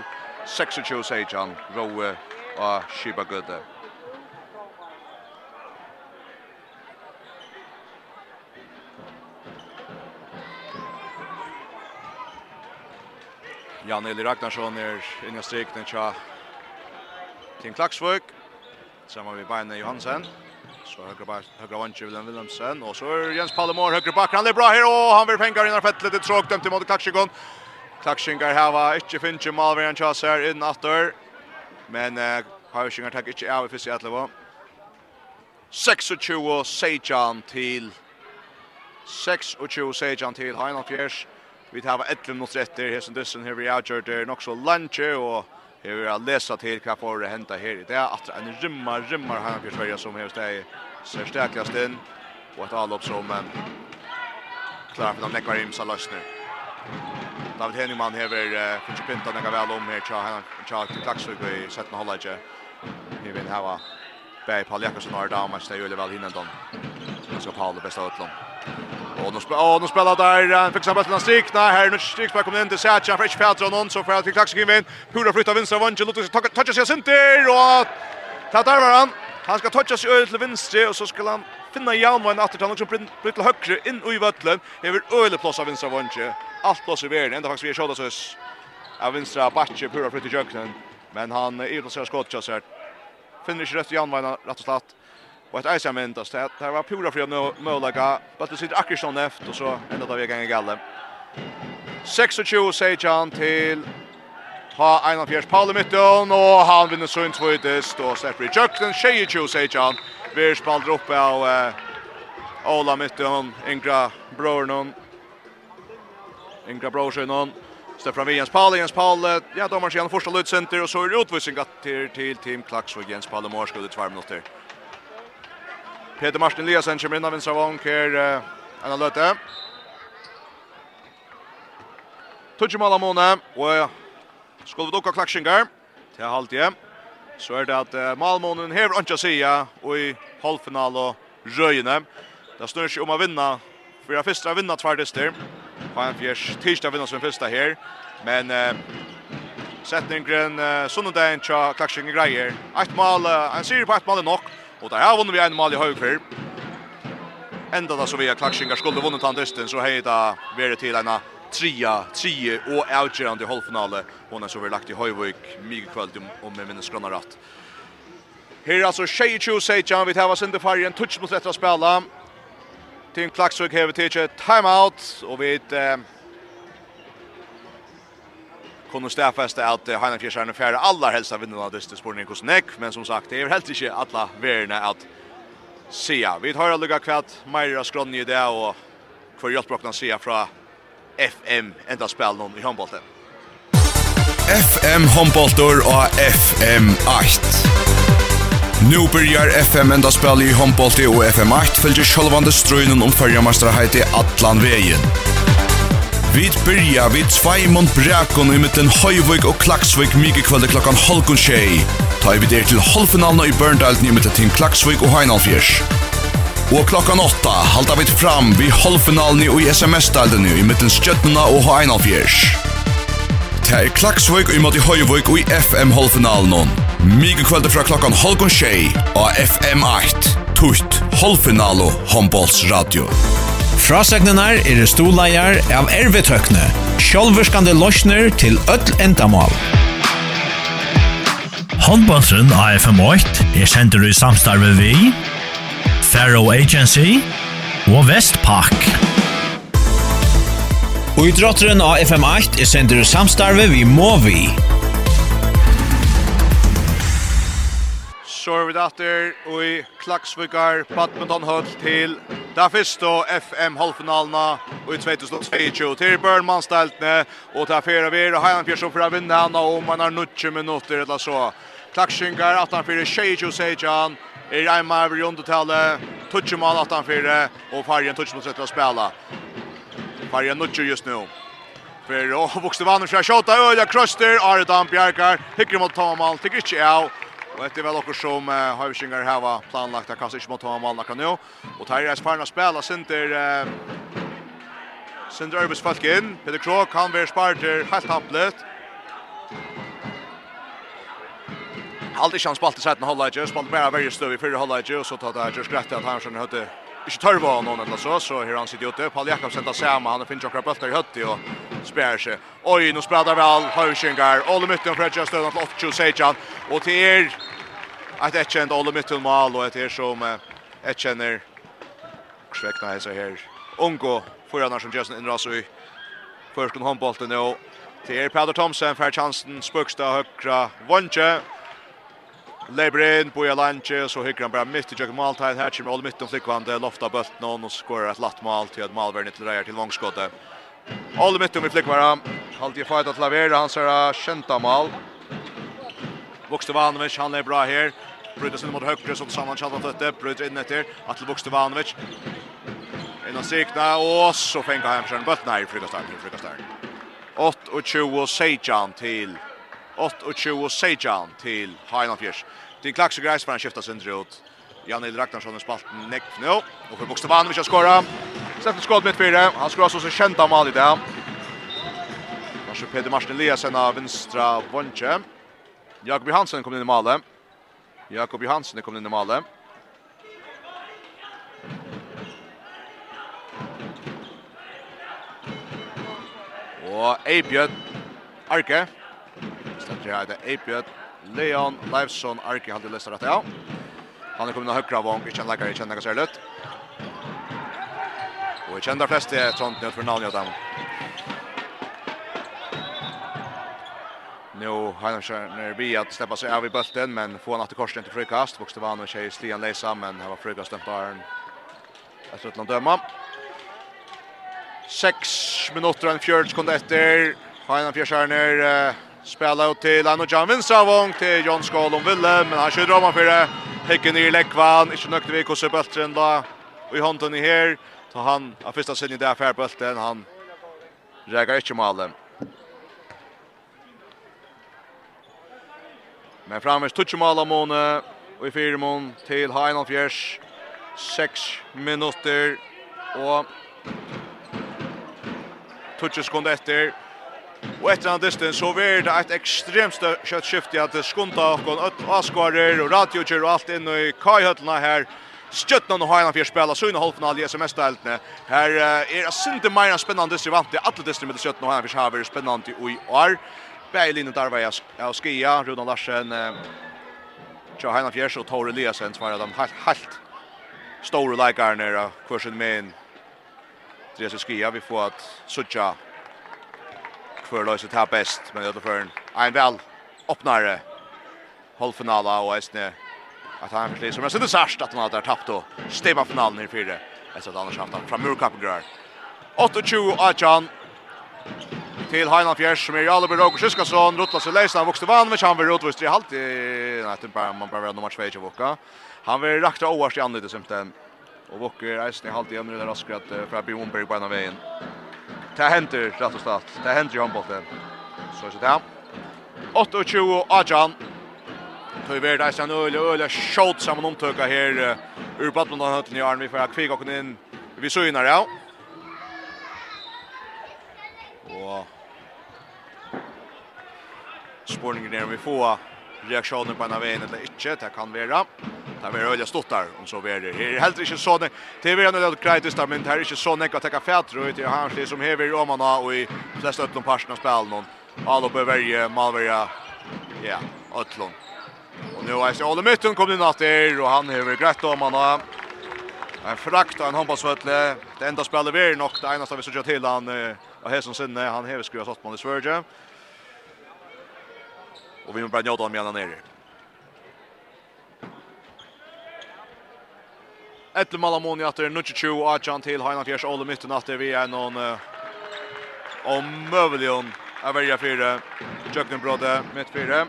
26 Sejan Rowe och Shiba Gutti. Jan Eli Ragnarsson er inne i strikten tja Tim Klaksvøk sammen med Beine Johansen. Så høyre bak høyre vantje Wilhelm Wilhelmsen. Og så er Jens Pallemor høyre bak. Han er bra her og han vil pengar inn i fettlet det tråk dømt imot Klaksjikon Klaksjingar hava ikkje finnje malverjan tja ser inn atter men eh, Klaksjingar takk ikkje av i fyrst i atlevo 26 Sejan til 26 Sejan til Heinald Fjers Vi tar var 11 minuter efter Här som dussen här vi har gjort det nog så lunch och här vi har läst att här kan det hända här. Det är att en rymma rymma här på Sverige som här steg ser starkast in och ett avlopp som men, klarar för de läckar in så lösner. David Henningsman här är för Pinta några väl om här tror han tror att Klaxvik i sätten hålla ju. Vi vill ha Berg Paul Jakobsson har damer steg ju väl hinnan då. Så Paul det bästa utland. Och nu spelar och nu spelar där fixar bollen av Strikna här nu Strikna kommer in till Sacha Fresh Petro någon så för att vi klaxar in vem Pura flyttar vänster låter sig toucha sig center och tar där var han han ska toucha sig över till vänster och så ska han finna Jalmo en att han också blir till högre in i völlen över öle plats av vänster allt plats i världen ända faktiskt vi skjuter så av vänstra backe Pura flyttar jöknen men han är ju då så skott så här finner inte rätt Jalmo rätt och slatt Och ett Isaac Mendes det här var pura fria möjliga. Bara sitter Ackersson efter och så ända där vi gånger galle. 26 säger Jan till Ha en av fjärs Paul mitten och han vinner så inte det står släpper i säger ju säger Jan vi spalt uppe av Ola mitten Ingra Brornon Ingra Brornon Stefan Jens Paul, Jens Paul, ja, domaren sig han första lutcenter och så är det utvisning till, till Team Klaxvig, Jens Paul och Mors i två minuter. Peter Martin Eliasen kommer inn av vinstra vong her en av løte. Tudjemal Amone, og skulle vi dukka klakshingar til halvtid. Så er det at Malmånen hever ikke sida og i halvfinal og røyene. Det snur ikke om å vinna, for jeg første vinna tverdister. Fajan Fjers tirsdag vinna som første her. Men eh, setningren eh, sunnendagen tja klakshingar greier. Eit mal, eh, en sier på eit mal er nok. Og der har vunnet vi en mål i høyre Enda da så vi har klaksingar skulle vunnet han dysten, så hei da vært til en tria, tria og avgjørende holdfinale. Hun er så vi lagt i Høyvøk, mye kveld om jeg minnes grønne ratt. Her er altså 22 Sejan, vi tar oss inn til fargen, touch mot rett å spela. Tim har vi tidsi timeout, og vi eh, kunde stäfasta att Heinrich Schärne färre alla helsta vinnarna av dyster spårning hos Neck, men som sagt, det är helt inte alla värna att se. Vi tar alla kvätt, Maira Skronny i det och för hjälpbrockna se från FM enda spel någon i handbollen. FM handbolltor og FM 8. Nu byrjar FM enda spel i håndbolti og FM8 följer självande ströjnen om fyrjamastra heiti Atlan Vegin. Vi byrja vid Sveimund Brakon i mitten Høyvøk og Klaksvøk mykje kvelde klokkan halkun tjei. Ta vi der til halvfinalna i Børndalten i mitten Team Klaksvøk og Heinalfjers. Og klokkan åtta halta vi fram vid halvfinalen i SMS-dalden i mitten Stjøttena og Heinalfjers. Ta er Klaksvøk i mitten Høyvøk og i FM-halvfinalen. Mykje kvelde fra klokkan halkun tjei og FM 8. Tutt halvfinalo Håndbolls Radio. Frasegnenar er stoleier av ervetøkne, sjálfurskande løsner til öll endamål. Håndbåndsen AFM8 er sender i samstarve vi, Faro Agency og Vestpak. Og idrotteren AFM8 er sender i samstarve vi Movi. så er vi datter og i Klaksvikar badminton høll til Da fyrst FM halvfinalna og i 2022 til Burnman steltne og ta fyra vir og Heiland Fjersson for å vinne henne om man har 90 minutter eller så. Klaksingar 18-4, Sheiju Sejan, er Reima over i undertallet, Tutsjemal 18-4 og Fargen Tutsjemal 30 å spela. Fargen Nutsje just nu. For å vokste vannet fra Kjota, Øya Krøster, Aredan Bjerkar, hikker mot Tomal, tikker ikke av, Och det är väl också som uh, Havshingar här var planlagt att kasta inte mot honom alla kan nu. Och Tyres Parna spelar spela till uh, Sindra Örbis folk in. Peter Krog kan vara sparter helt hamplet. Allt i chans på i sätten hålla ju spalt bara varje stöv i förra hålla ju och så tar det just rätt att Hansson hade inte var någon eller så så här han sitter ute Paul Jakobsen tar samma han finns några bultar i hötti och spär sig. Oj, nu spelar väl Hansson går. All i mitten för att just stöda åt Sejan och till er att ett känd Olle Mittelmal och ett här som ett känner Schweckna här så här. Ongo för annars som Justin Inrasu först om handbollen nu till er Peder Thomsen för chansen spöksta högra vånche Lebrin på Jalanche så hyckrar han bara mitt i Jack Maltain här som Olle Mittel flickvande lofta bulten och skorar ett latt mål till att Malvern till Rejer till långskottet. Olle Mittel med Halt halvtid fight att lavera hans känt mål. Vuxte Vanovic, han är bra här. Bryter in mot högre så tillsammans hade han. Bryter in efter. Atle Vanovic. En av sikna och så fänger han sen bollen här frukastar till frukastar. 8 och 20 Sejan till 8 och 20 Sejan till Heinolfjärs. Till Klax och han skiftar sin ut. Jan Nil Ragnarsson i spalten näck nu. Och för har att skora. Sätter skott med fyra. Han skorar så så kända mål i det. Lars Peter Martin Eliasen av vänstra vånche. Jakob Hansen kommer in i målet. Jakob Johansson är kommit in i målet. Og Eibjød Arke. Stendt her det Eibjød Leon Leifsson Arke hadde lyst til rett, ja. Han er kommet av høyre vong, ikke en lekkere, ikke en lekkere særlig. Og jeg kjenner flest til Trond Njøt for navnet av dem. Nu Heidenskjern vi att släppa sig av i bulten men få han att korsen till frukast. han och tjej Stian Leisa men här var frukast den Arn. Jag tror att döma. 6 minuter och en fjärd sekund efter. Heidenskjern fjärskärner uh, spela ut till Anno Jan Vinsavong till John Skålom Ville men han kör drama för det. Hicken i Lekvan, inte nökte vi kosse bulten då. Och i hånden i här. tar han av första sidan där färbulten. Han räcker inte malen. Men framvis tutsi mala måne og i fire mån til Heinald Fjers. Seks minutter og tutsi sekunder etter. Og etter en disten så var det et ekstremt kjøtt skift i at skunta og avskvarer og radiokjør og alt inn i kajhøttene her. Stjøtnan og Heinald Fjers spela så inne halvfinal i SMS-deltene. Her er det sinte mer spennende distri vant til alle distri med Stjøtnan og Heinald Fjers har vært spennende i år. Bär linjen der var jeg av skia Rudan Larsen Tja Heina Fjers og Tore Eliasen som var de helt, helt store likar nere kursen med en Dres skia vi får at sucha för lösa ta bäst men det för en väl öppnare halvfinala och Esne att han precis som jag sett det särskilt att han har tappat då stämma finalen i fyra efter att Anders haft han från Murkappen 28 Achan til Heinan Fjärs som är Jalber Roger Syskason rotlas och Leisna vuxte vann men han var rotvist i halt i nej bara man bara nummer 2 i vecka. Han var rakta års i andra simpelthen. Och Wocker är i halvt i andra raskt att för att Björnberg på en av vägen. det händer rätt och slett det händer ju handbollen. Så så där. 28 Ajan. Tøy ver der sen øle øle shot saman omtøka her ur badmandan hatten i arm vi får kvika kun inn. Vi så ja. Spårningen är om vi får reaktioner på en av en eller inte. Det kan vara. Det är öliga stått der, om så är det. Det er helt ikke sånn, det er veldig något grejt der, men det er ikke sånn näka att tenke fætter ut i hans han som hever i romarna og i flesta ötlån av spel Alle Alla behöver Malveria. Ja, ötlån. Och nu är det Olle Mytten kommet inn etter, og han hever greit om En frakt en håndballsvøtle. Det enda spelet vi är nog det eneste vi såg til han och Hesson sinne han hever skruet satt man i Sverige. Och vi måste bara njuta av mellan nere. Ett mål av Moni efter 22 och Achan till Heinrich Fjärs Olle mitten efter vi är någon uh, om Mövelion av varje fyra. Jöknenbrode mitt fyra.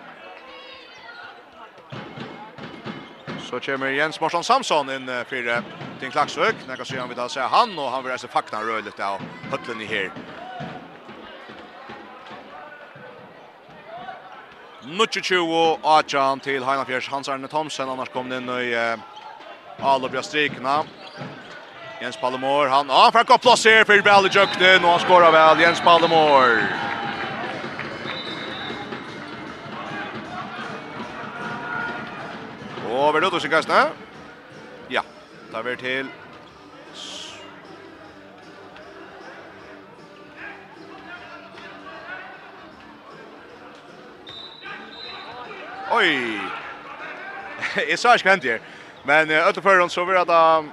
Så kommer Jens Marsson Samson in fyra till Klaxvik. När kan se vi tar sig han och han vill alltså fackna rörligt av och hötlen i här. Nuttjo Achan til Heinafjers Hans Arne Thomsen, annars kom det inn i eh, Alobra strikna. Jens Pallemor, han ah, han får gå plats här för Bell i nu och han skorar väl Jens Pallemor. Och vill du då kasta. Ja, tar vi till Oj! Jag sa inte hänt här. Men uh, ötter förrän så var det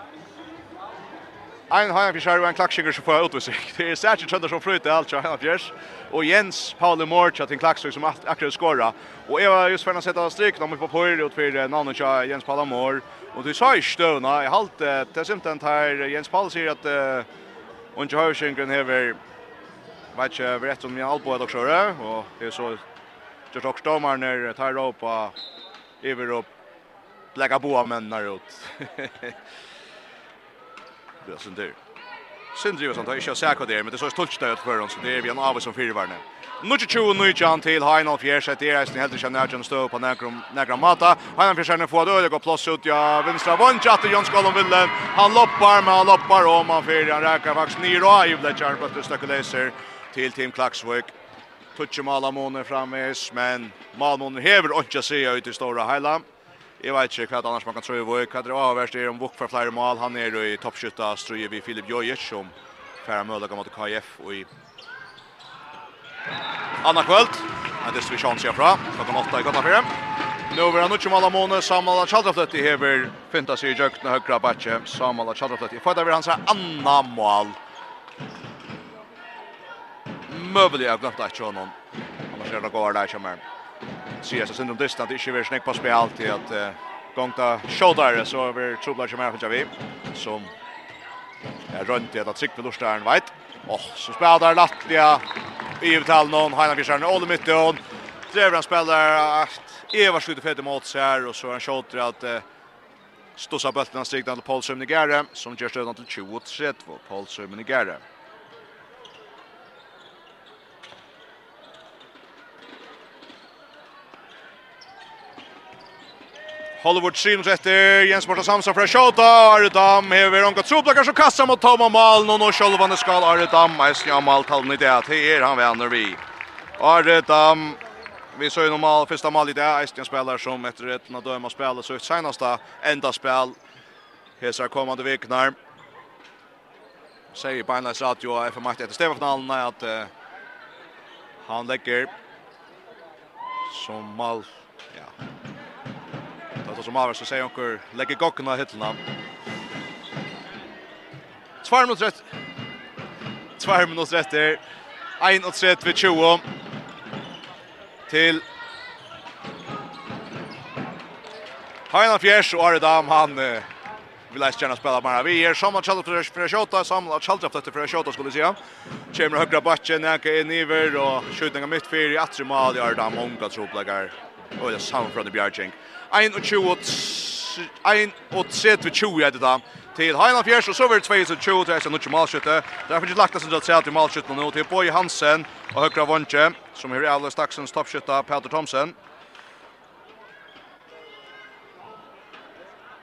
Ein Hajan Fjärs var en klackschicker som får utvisning. Det är särskilt sönder som flyter allt Hajan Fjärs. Och Jens Paul Morch att en klackschicker som akkurat skora. Och Eva just för att sätta stryk dem på poäng ut för namnet så Jens Paul Mor. Och det sa ju stövna i halt det syns inte här Jens Paul säger att och inte har ju sjön kan här vet jag rätt om jag allt på att köra och det är så Just också domar när tar Europa över upp lägga boa männar ut. Det är synd. Synd ju sånt. Jag ska säga vad det men det så stolt stöd för dem så det är vi en av som fyrvarna. Nu är 20 nu John till Heinolf Fjärs att det är sin helt känner John stå på näkrom näkrom mata. Heinolf Fjärs när får det gå plats ut ja vänstra vant till Jon Skallon vill Han loppar men han loppar om han fyra han räcker faktiskt ner och ju blir charpat till Stöckeleser till Team Klaxvik. Tutsi Malamoner framvis, men Malamoner hever ikke sida ut i stora heila. Jeg vet ikke hva annars man kan tro i vår, Hva det avverst er om vokk for flere mal. Han er i toppskytta strøy vi Filip Jojic som færre mølaga mot KF og i Anna kvöld. En distribusjon sier fra. Klokka 8 i kvart fire. Nå vil han ikke male måned, Samal Kjaldrafløtt i hever. Finta seg i jøkken og høyre batje. Samal Kjaldrafløtt i fødder vil han seg Anna mål möbel jag glömt att honom. Annars är det går där kommer. CS sen den distant inte vill snäck på spel alltid att gångta shoulder så vi trubbla som här för vi som är runt det att sikta lustaren vet. Och så spelar där Latvia i utal någon Heina Fischer och mitt då. Drevran spelar att Eva skjuter fett emot sig här och så han shot att Stossa bulten har stigit till Paul Sömnigare som gör stöden till 20-30. Paul Sömnigare. Hollywood Streams etter Jens Morten Samson fra Kjota. har hever omgå troplakker som kastar mot Tom och Mal. Nå nå kjølvande skal Aredam. Eisen ja Mal talen i det. Det er han venner vi. Aredam. Vi så ju normal första mål i det. Eisen spelar som efter ett när döma spelar så ut senaste enda spel. Hesar kommande veckan Säger Binance Radio och FM efter stävfinalen att uh, han lägger som Mal Standa som avs så säger onkel lägger gocken av hittarna. Tvär mot rätt. Tvär mot rätt där. 1 och 3 vid 20. Till Hajna Fjärs och Arda Dam han vill läsa gärna spela bara. Vi är samma chalta för för shota, samma challenge efter för shota skulle säga. Kommer högra backen, Nanka in över och skjutningar mittfält i attre mål i Arda många troplagar. Och det samma från the Bjarching. 21-20 er det da til Heiland Fjers, og så vil 2 det 22 til Eisen Nutsche Malskytte. Det er faktisk lagt oss til at se til Malskytte nå, til Boy Hansen og Høgra Vondtje, som er alle staksens toppskytte, Peter Thomsen.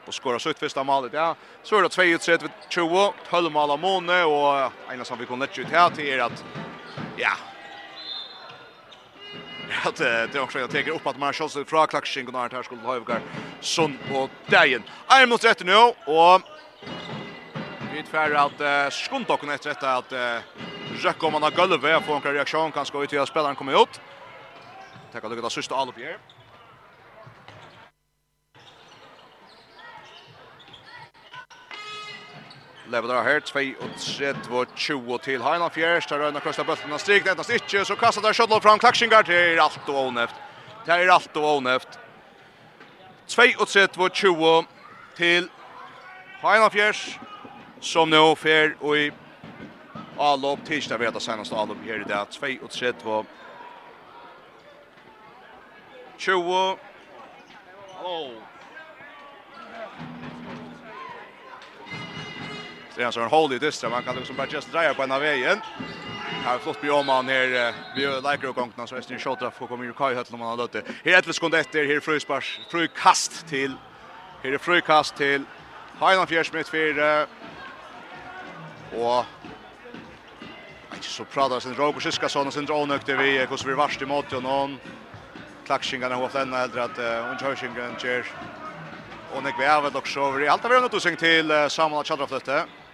og skora sitt första målet. Ja, så er det 2-3 20, 12 mål av Mone og ena som vi kunne lägga ut her til er at ja, att det också jag tar upp att Marshalls från Klaxing och när här skulle Höjvgar sån på dagen. Är mot rätt nu och vi tvär att skuntocken efter detta att Jack kommer har golva får en reaktion kanske ut till spelaren kommer ut. Tackar det där sista Alpier. Levelar här 2-3-2-20 till Heinan Fjärs. Där röna krossar bulten av strik. Nättast inte så kastar där Kjödlov fram. Klacksingar till allt och onäft. Det är allt och onäft. 2-3-2-20 till Heina Fjers, Som nu fer og i Alop, tirsdag vet att senaste Alop her i dag. 2 og 3, 2 20 Hallo. Det är en sån i distra, man kan liksom bara just dreja på ena vägen. Här flott blir om han här, vi liker och gångna så är det en shot att få komma i kaj höll om han har dött det. Här är ett sekund efter, här är fröjspars, till, här är frukast till Heinan Fjärsmitt för och Ikke så pratar sin Roger Siskason och sin dronökte vi hvordan vi varst i måte og noen har haft enda äldre att unnskjøringen kör. Och nekve vi även också, vi i alt av vi har nødt til sammen Samuel Tjadrafløtte.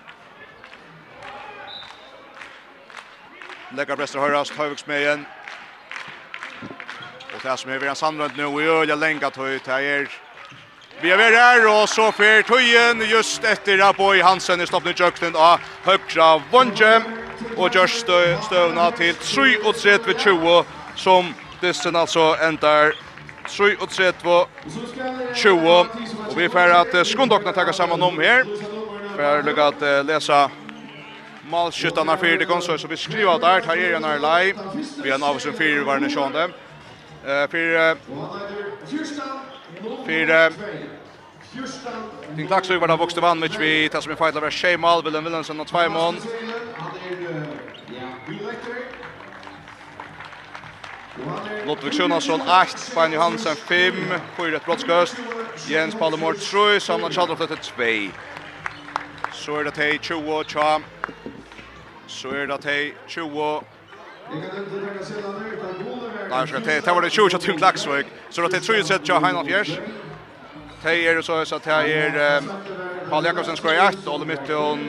Lägger Brester höras, Høyviks med igjen. Og det som er ved en sandrønt nå, og øye lenga tøy, det er Vi er ved her, og så för tøyen just etter at Boi Hansen i stoppnut jøkten av Høyra Vondje, og gjørs støvna til 3-3-20, som dissen altså endar 3-3-20. Og vi får at skundokna takka samman om her, for jeg lykker at lesa målskyttarna för det konsol så vi skriver att tar är en live. Vi har en av som fyra var nation Eh för för Din tack så var det vuxte vann med vi tar som en fight över Shemal Willem Wilhelmsen och två mål. Ludvig Sjönasson 8, Svein Johansen 5, Fyre ett brottskast. Jens Pallemor 3, Sanna Chadroff 2. Så er det til 20 og så er det at hei 20 Nei, skal det, det var det 20 kjatt til Klaksvøk, så det er 37 kjatt Heinald Gjers. Te er det så at det er Paul Jakobsen skoer 1, Ole Mytton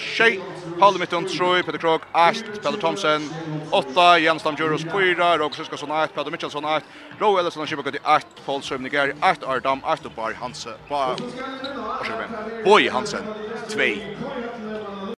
6, Paul Mytton 3, Peter Krog 8, Peter Thomsen 8, Jens Damjuros 4, Rog Siskason 8, Peter Mitchelsson 8, Rå Ellison og Kibakot 8, Paul Søvniger 8, Ardam 8 og Bar Hansen, Bar, Hansen 2.